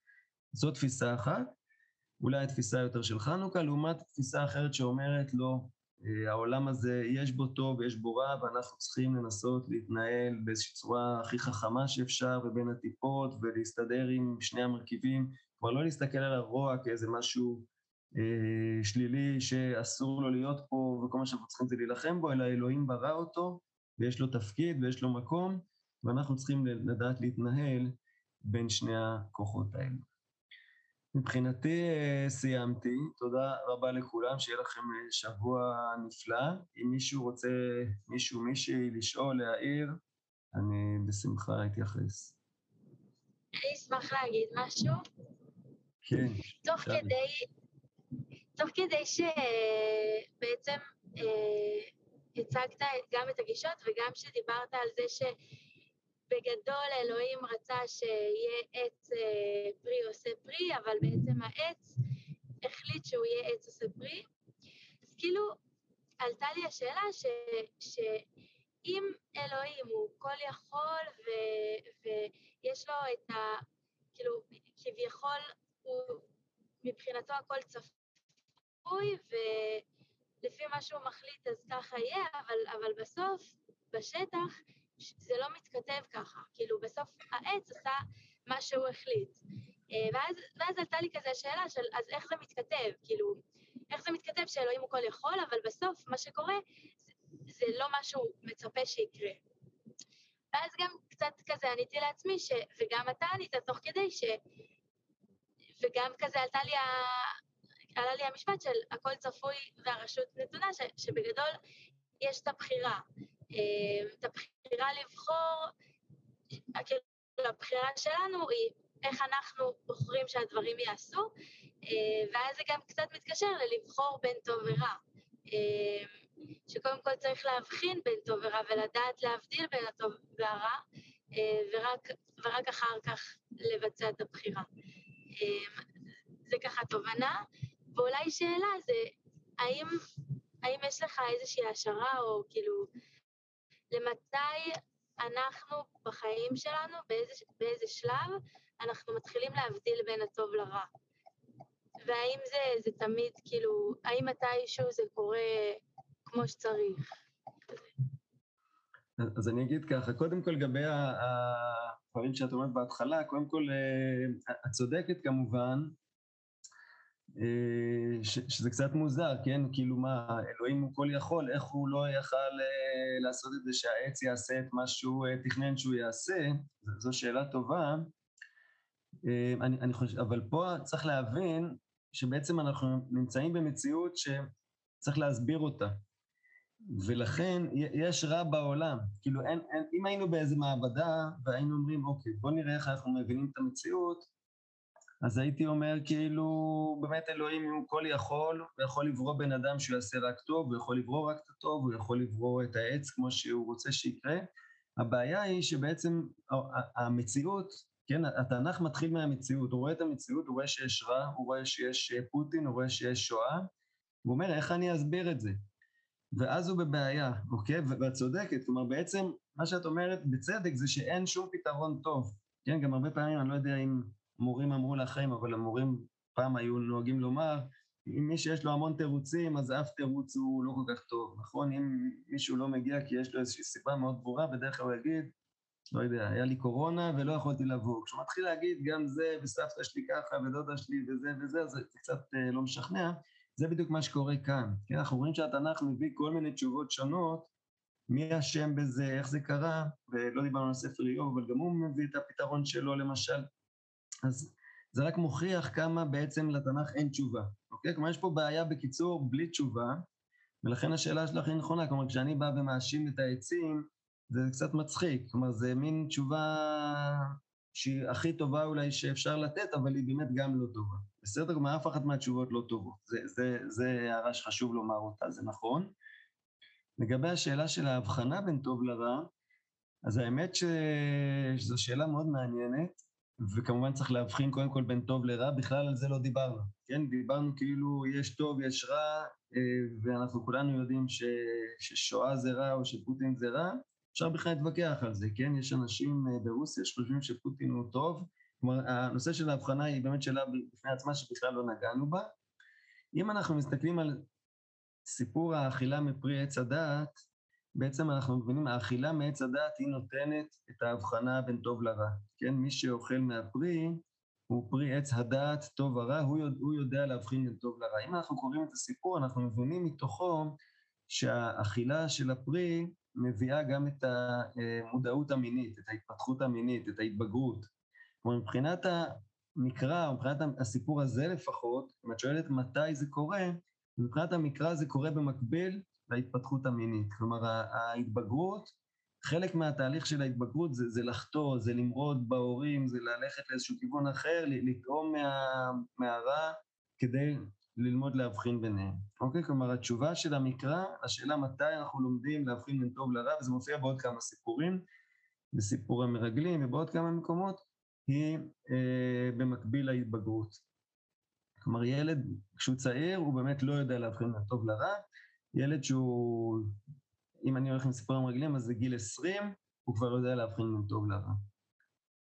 זו תפיסה אחת. אולי התפיסה יותר של חנוכה, לעומת תפיסה אחרת שאומרת לא, העולם הזה יש בו טוב ויש בו רע, ואנחנו צריכים לנסות להתנהל באיזושהי צורה הכי חכמה שאפשר ובין הטיפות, ולהסתדר עם שני המרכיבים, כלומר לא להסתכל על הרוע כאיזה משהו אה, שלילי שאסור לו להיות פה וכל מה שאנחנו צריכים זה להילחם בו, אלא אלוהים ברא אותו ויש לו תפקיד ויש לו מקום, ואנחנו צריכים לדעת להתנהל בין שני הכוחות האלה. מבחינתי אה, סיימתי, תודה רבה לכולם, שיהיה לכם אה, שבוע נפלא. אם מישהו רוצה, מישהו, מישהי, לשאול, להעיר, אני בשמחה אתייחס.
אני אשמח להגיד משהו.
כן.
תוך כדי, תוך כדי שבעצם אה, הצגת גם את הגישות וגם שדיברת על זה ש... בגדול אלוהים רצה שיהיה עץ אה, פרי עושה פרי, אבל בעצם העץ החליט שהוא יהיה עץ עושה פרי. אז כאילו, עלתה לי השאלה ש, שאם אלוהים הוא כל יכול ו, ויש לו את ה... כאילו, כביכול הוא, מבחינתו הכל צפוי, ולפי מה שהוא מחליט אז ככה יהיה, אבל, אבל בסוף, בשטח, זה לא מתכתב ככה, כאילו בסוף העץ עשה מה שהוא החליט. אה, ואז, ואז עלתה לי כזה השאלה של אז איך זה מתכתב, כאילו, איך זה מתכתב שאלוהים הוא כל יכול, אבל בסוף מה שקורה זה, זה לא מה שהוא מצפה שיקרה. ואז גם קצת כזה עניתי לעצמי, ש, וגם אתה ענית תוך כדי, ש, וגם כזה עלתה לי, ה, עלה לי המשפט של הכל צפוי והרשות נתונה, ש, שבגדול יש את הבחירה. אה, את הבחירה לבחור, כאילו הבחירה שלנו היא איך אנחנו בוחרים שהדברים ייעשו, אה, ואז זה גם קצת מתקשר ללבחור בין טוב ורע. אה, שקודם כל צריך להבחין בין טוב ורע ולדעת להבדיל בין הטוב והרע, ורק, ורק אחר כך לבצע את הבחירה. זה ככה תובנה, ואולי שאלה זה, האם, האם יש לך איזושהי השערה או כאילו למתי אנחנו בחיים שלנו, באיזה, באיזה שלב, אנחנו מתחילים להבדיל בין הטוב לרע. והאם זה, זה תמיד, כאילו, האם מתישהו זה קורה כמו שצריך?
אז אני אגיד ככה, קודם כל לגבי הדברים שאת אומרת בהתחלה, קודם כל, אה, את צודקת כמובן, ש, שזה קצת מוזר, כן? כאילו מה, אלוהים הוא כל יכול, איך הוא לא יכל אה, לעשות את זה שהעץ יעשה את מה שהוא אה, תכנן שהוא יעשה? זו שאלה טובה. אני, אני חושב, אבל פה צריך להבין שבעצם אנחנו נמצאים במציאות שצריך להסביר אותה. ולכן יש רע בעולם. כאילו, אין, אין, אם היינו באיזה מעבדה והיינו אומרים, אוקיי, בוא נראה איך אנחנו מבינים את המציאות, אז הייתי אומר כאילו, באמת אלוהים הוא כל יכול, הוא יכול לברוא בן אדם שהוא יעשה רק טוב, הוא יכול לברוא רק את הטוב, הוא יכול לברוא את העץ כמו שהוא רוצה שיקרה. הבעיה היא שבעצם המציאות, כן, התנ"ך מתחיל מהמציאות, הוא רואה את המציאות, הוא רואה שיש רע, הוא רואה שיש פוטין, הוא רואה שיש שואה, הוא אומר, איך אני אסביר את זה? ואז הוא בבעיה, אוקיי? ואת צודקת, כלומר בעצם מה שאת אומרת בצדק זה שאין שום פתרון טוב, כן? גם הרבה פעמים, אני לא יודע אם מורים אמרו לכם, אבל המורים פעם היו נוהגים לומר, אם מי שיש לו המון תירוצים, אז אף תירוץ הוא לא כל כך טוב, נכון? אם מישהו לא מגיע כי יש לו איזושהי סיבה מאוד ברורה, בדרך כלל הוא יגיד, לא יודע, היה לי קורונה ולא יכולתי לבוא. כשהוא מתחיל להגיד גם זה, וסבתא שלי ככה, ודודה שלי וזה וזה, אז זה קצת אה, לא משכנע. זה בדיוק מה שקורה כאן. כן, אנחנו רואים שהתנ"ך מביא כל מיני תשובות שונות, מי אשם בזה, איך זה קרה, ולא דיברנו על ספר איוב, אבל גם הוא מביא את הפתרון שלו למשל. אז זה רק מוכיח כמה בעצם לתנ"ך אין תשובה, אוקיי? כלומר, יש פה בעיה בקיצור בלי תשובה, ולכן השאלה שלך היא נכונה. כלומר, כשאני בא ומאשים את העצים, זה קצת מצחיק. כלומר, זה מין תשובה שהיא הכי טובה אולי שאפשר לתת, אבל היא באמת גם לא טובה. בסדר? כלומר, אף אחת מהתשובות לא טובות. זה, זה, זה הערה שחשוב לומר אותה, זה נכון. לגבי השאלה של ההבחנה בין טוב לרע, אז האמת. שזו שאלה מאוד מעניינת, וכמובן צריך להבחין קודם כל בין טוב לרע, בכלל על זה לא דיברנו, כן? דיברנו כאילו יש טוב, יש רע, אה, ואנחנו כולנו יודעים ש... ששואה זה רע או שפוטין זה רע, אפשר בכלל להתווכח על זה, כן? יש אנשים אה, ברוסיה שחושבים שפוטין הוא טוב, כלומר, הנושא של ההבחנה היא באמת שאלה בפני עצמה שבכלל לא נגענו בה. אם אנחנו מסתכלים על סיפור האכילה מפרי עץ הדעת, בעצם אנחנו מבינים, האכילה מעץ הדעת היא נותנת את ההבחנה בין טוב לרע. כן, מי שאוכל מהפרי, הוא פרי עץ הדעת טוב ורע, הוא, יודע, הוא יודע להבחין בין טוב לרע. אם אנחנו קוראים את הסיפור, אנחנו מבינים מתוכו שהאכילה של הפרי מביאה גם את המודעות המינית, את ההתפתחות המינית, את ההתבגרות. כלומר, מבחינת המקרא, או מבחינת הסיפור הזה לפחות, אם את שואלת מתי זה קורה, מבחינת המקרא זה קורה במקביל להתפתחות המינית. כלומר, ההתבגרות, חלק מהתהליך של ההתבגרות זה, זה לחטוא, זה למרוד בהורים, זה ללכת לאיזשהו כיוון אחר, לטעום מה, מהרע כדי ללמוד להבחין ביניהם. אוקיי? כלומר, התשובה של המקרא, השאלה מתי אנחנו לומדים להבחין בין טוב לרע, וזה מופיע בעוד כמה סיפורים, בסיפור המרגלים ובעוד כמה מקומות, היא אה, במקביל להתבגרות. כלומר, ילד, כשהוא צעיר, הוא באמת לא יודע להבחין בין טוב לרע. ילד שהוא, אם אני הולך עם סיפורים רגילים, אז זה גיל 20, הוא כבר יודע להבחין בין טוב לרע.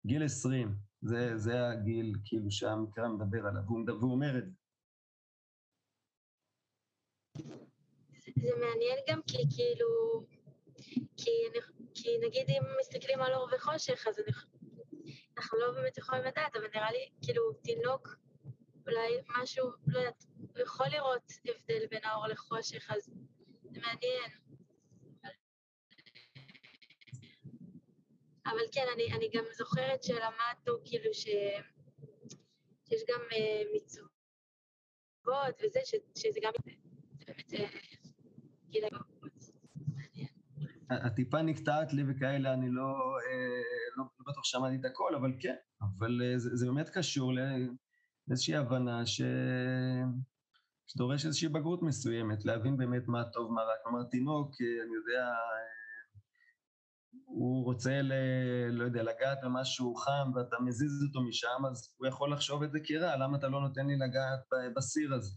גיל 20, זה, זה הגיל כאילו שהמקרא מדבר עליו, והוא, אומר את זה.
זה מעניין גם כי כאילו, כי, כי נגיד אם מסתכלים על אור וחושך, אז אנחנו לא באמת יכולים לדעת, אבל נראה לי כאילו תינוק, אולי משהו, לא יודעת, הוא יכול לראות הבדל בין האור לחושך, אז זה מעניין. אבל כן, אני, אני גם זוכרת שלמדנו כאילו ש, שיש גם uh, מצוות וזה, ש, שזה גם באמת uh, גיל
את טיפה נקטעת לי וכאלה, אני לא, אה, לא, לא בטוח שמעתי את הכל, אבל כן, אבל אה, זה, זה באמת קשור לאיזושהי הבנה ש... שדורש איזושהי בגרות מסוימת, להבין באמת מה טוב, מה רע. כלומר, תינוק, אה, אני יודע, הוא רוצה, ל, לא יודע, לגעת במשהו חם ואתה מזיז אותו משם, אז הוא יכול לחשוב את זה כרע, למה אתה לא נותן לי לגעת בסיר הזה?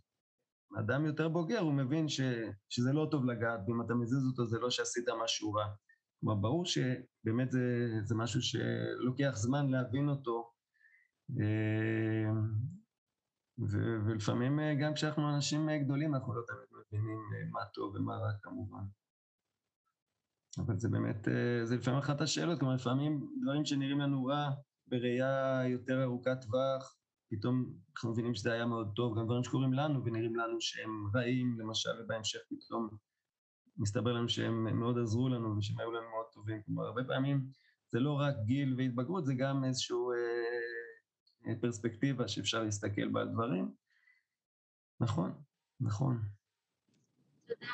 אדם יותר בוגר, הוא מבין ש, שזה לא טוב לגעת, ואם אתה מזיז אותו זה לא שעשית משהו רע. כלומר, ברור שבאמת זה, זה משהו שלוקח זמן להבין אותו, אה, ו, ולפעמים אה, גם כשאנחנו אנשים אה, גדולים אנחנו לא תמיד מבינים מה טוב ומה רע כמובן. אבל זה באמת, זה לפעמים אחת השאלות, כלומר לפעמים דברים שנראים לנו רע בראייה יותר ארוכת טווח, פתאום אנחנו מבינים שזה היה מאוד טוב, גם דברים שקורים לנו ונראים לנו שהם רעים, למשל, ובהמשך פתאום מסתבר לנו שהם מאוד עזרו לנו ושהם היו לנו מאוד טובים. כלומר, הרבה פעמים זה לא רק גיל והתבגרות, זה גם איזושהי אה, פרספקטיבה שאפשר להסתכל בה על דברים. נכון, נכון.
תודה.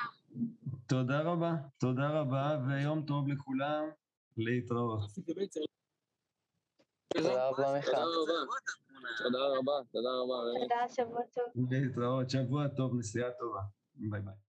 תודה רבה, תודה רבה, ויום טוב לכולם, להתראות.
תודה רבה, מיכה.
תודה רבה, תודה רבה.
תודה, שבוע טוב.
להתראות, שבוע טוב, נסיעה טובה. ביי ביי.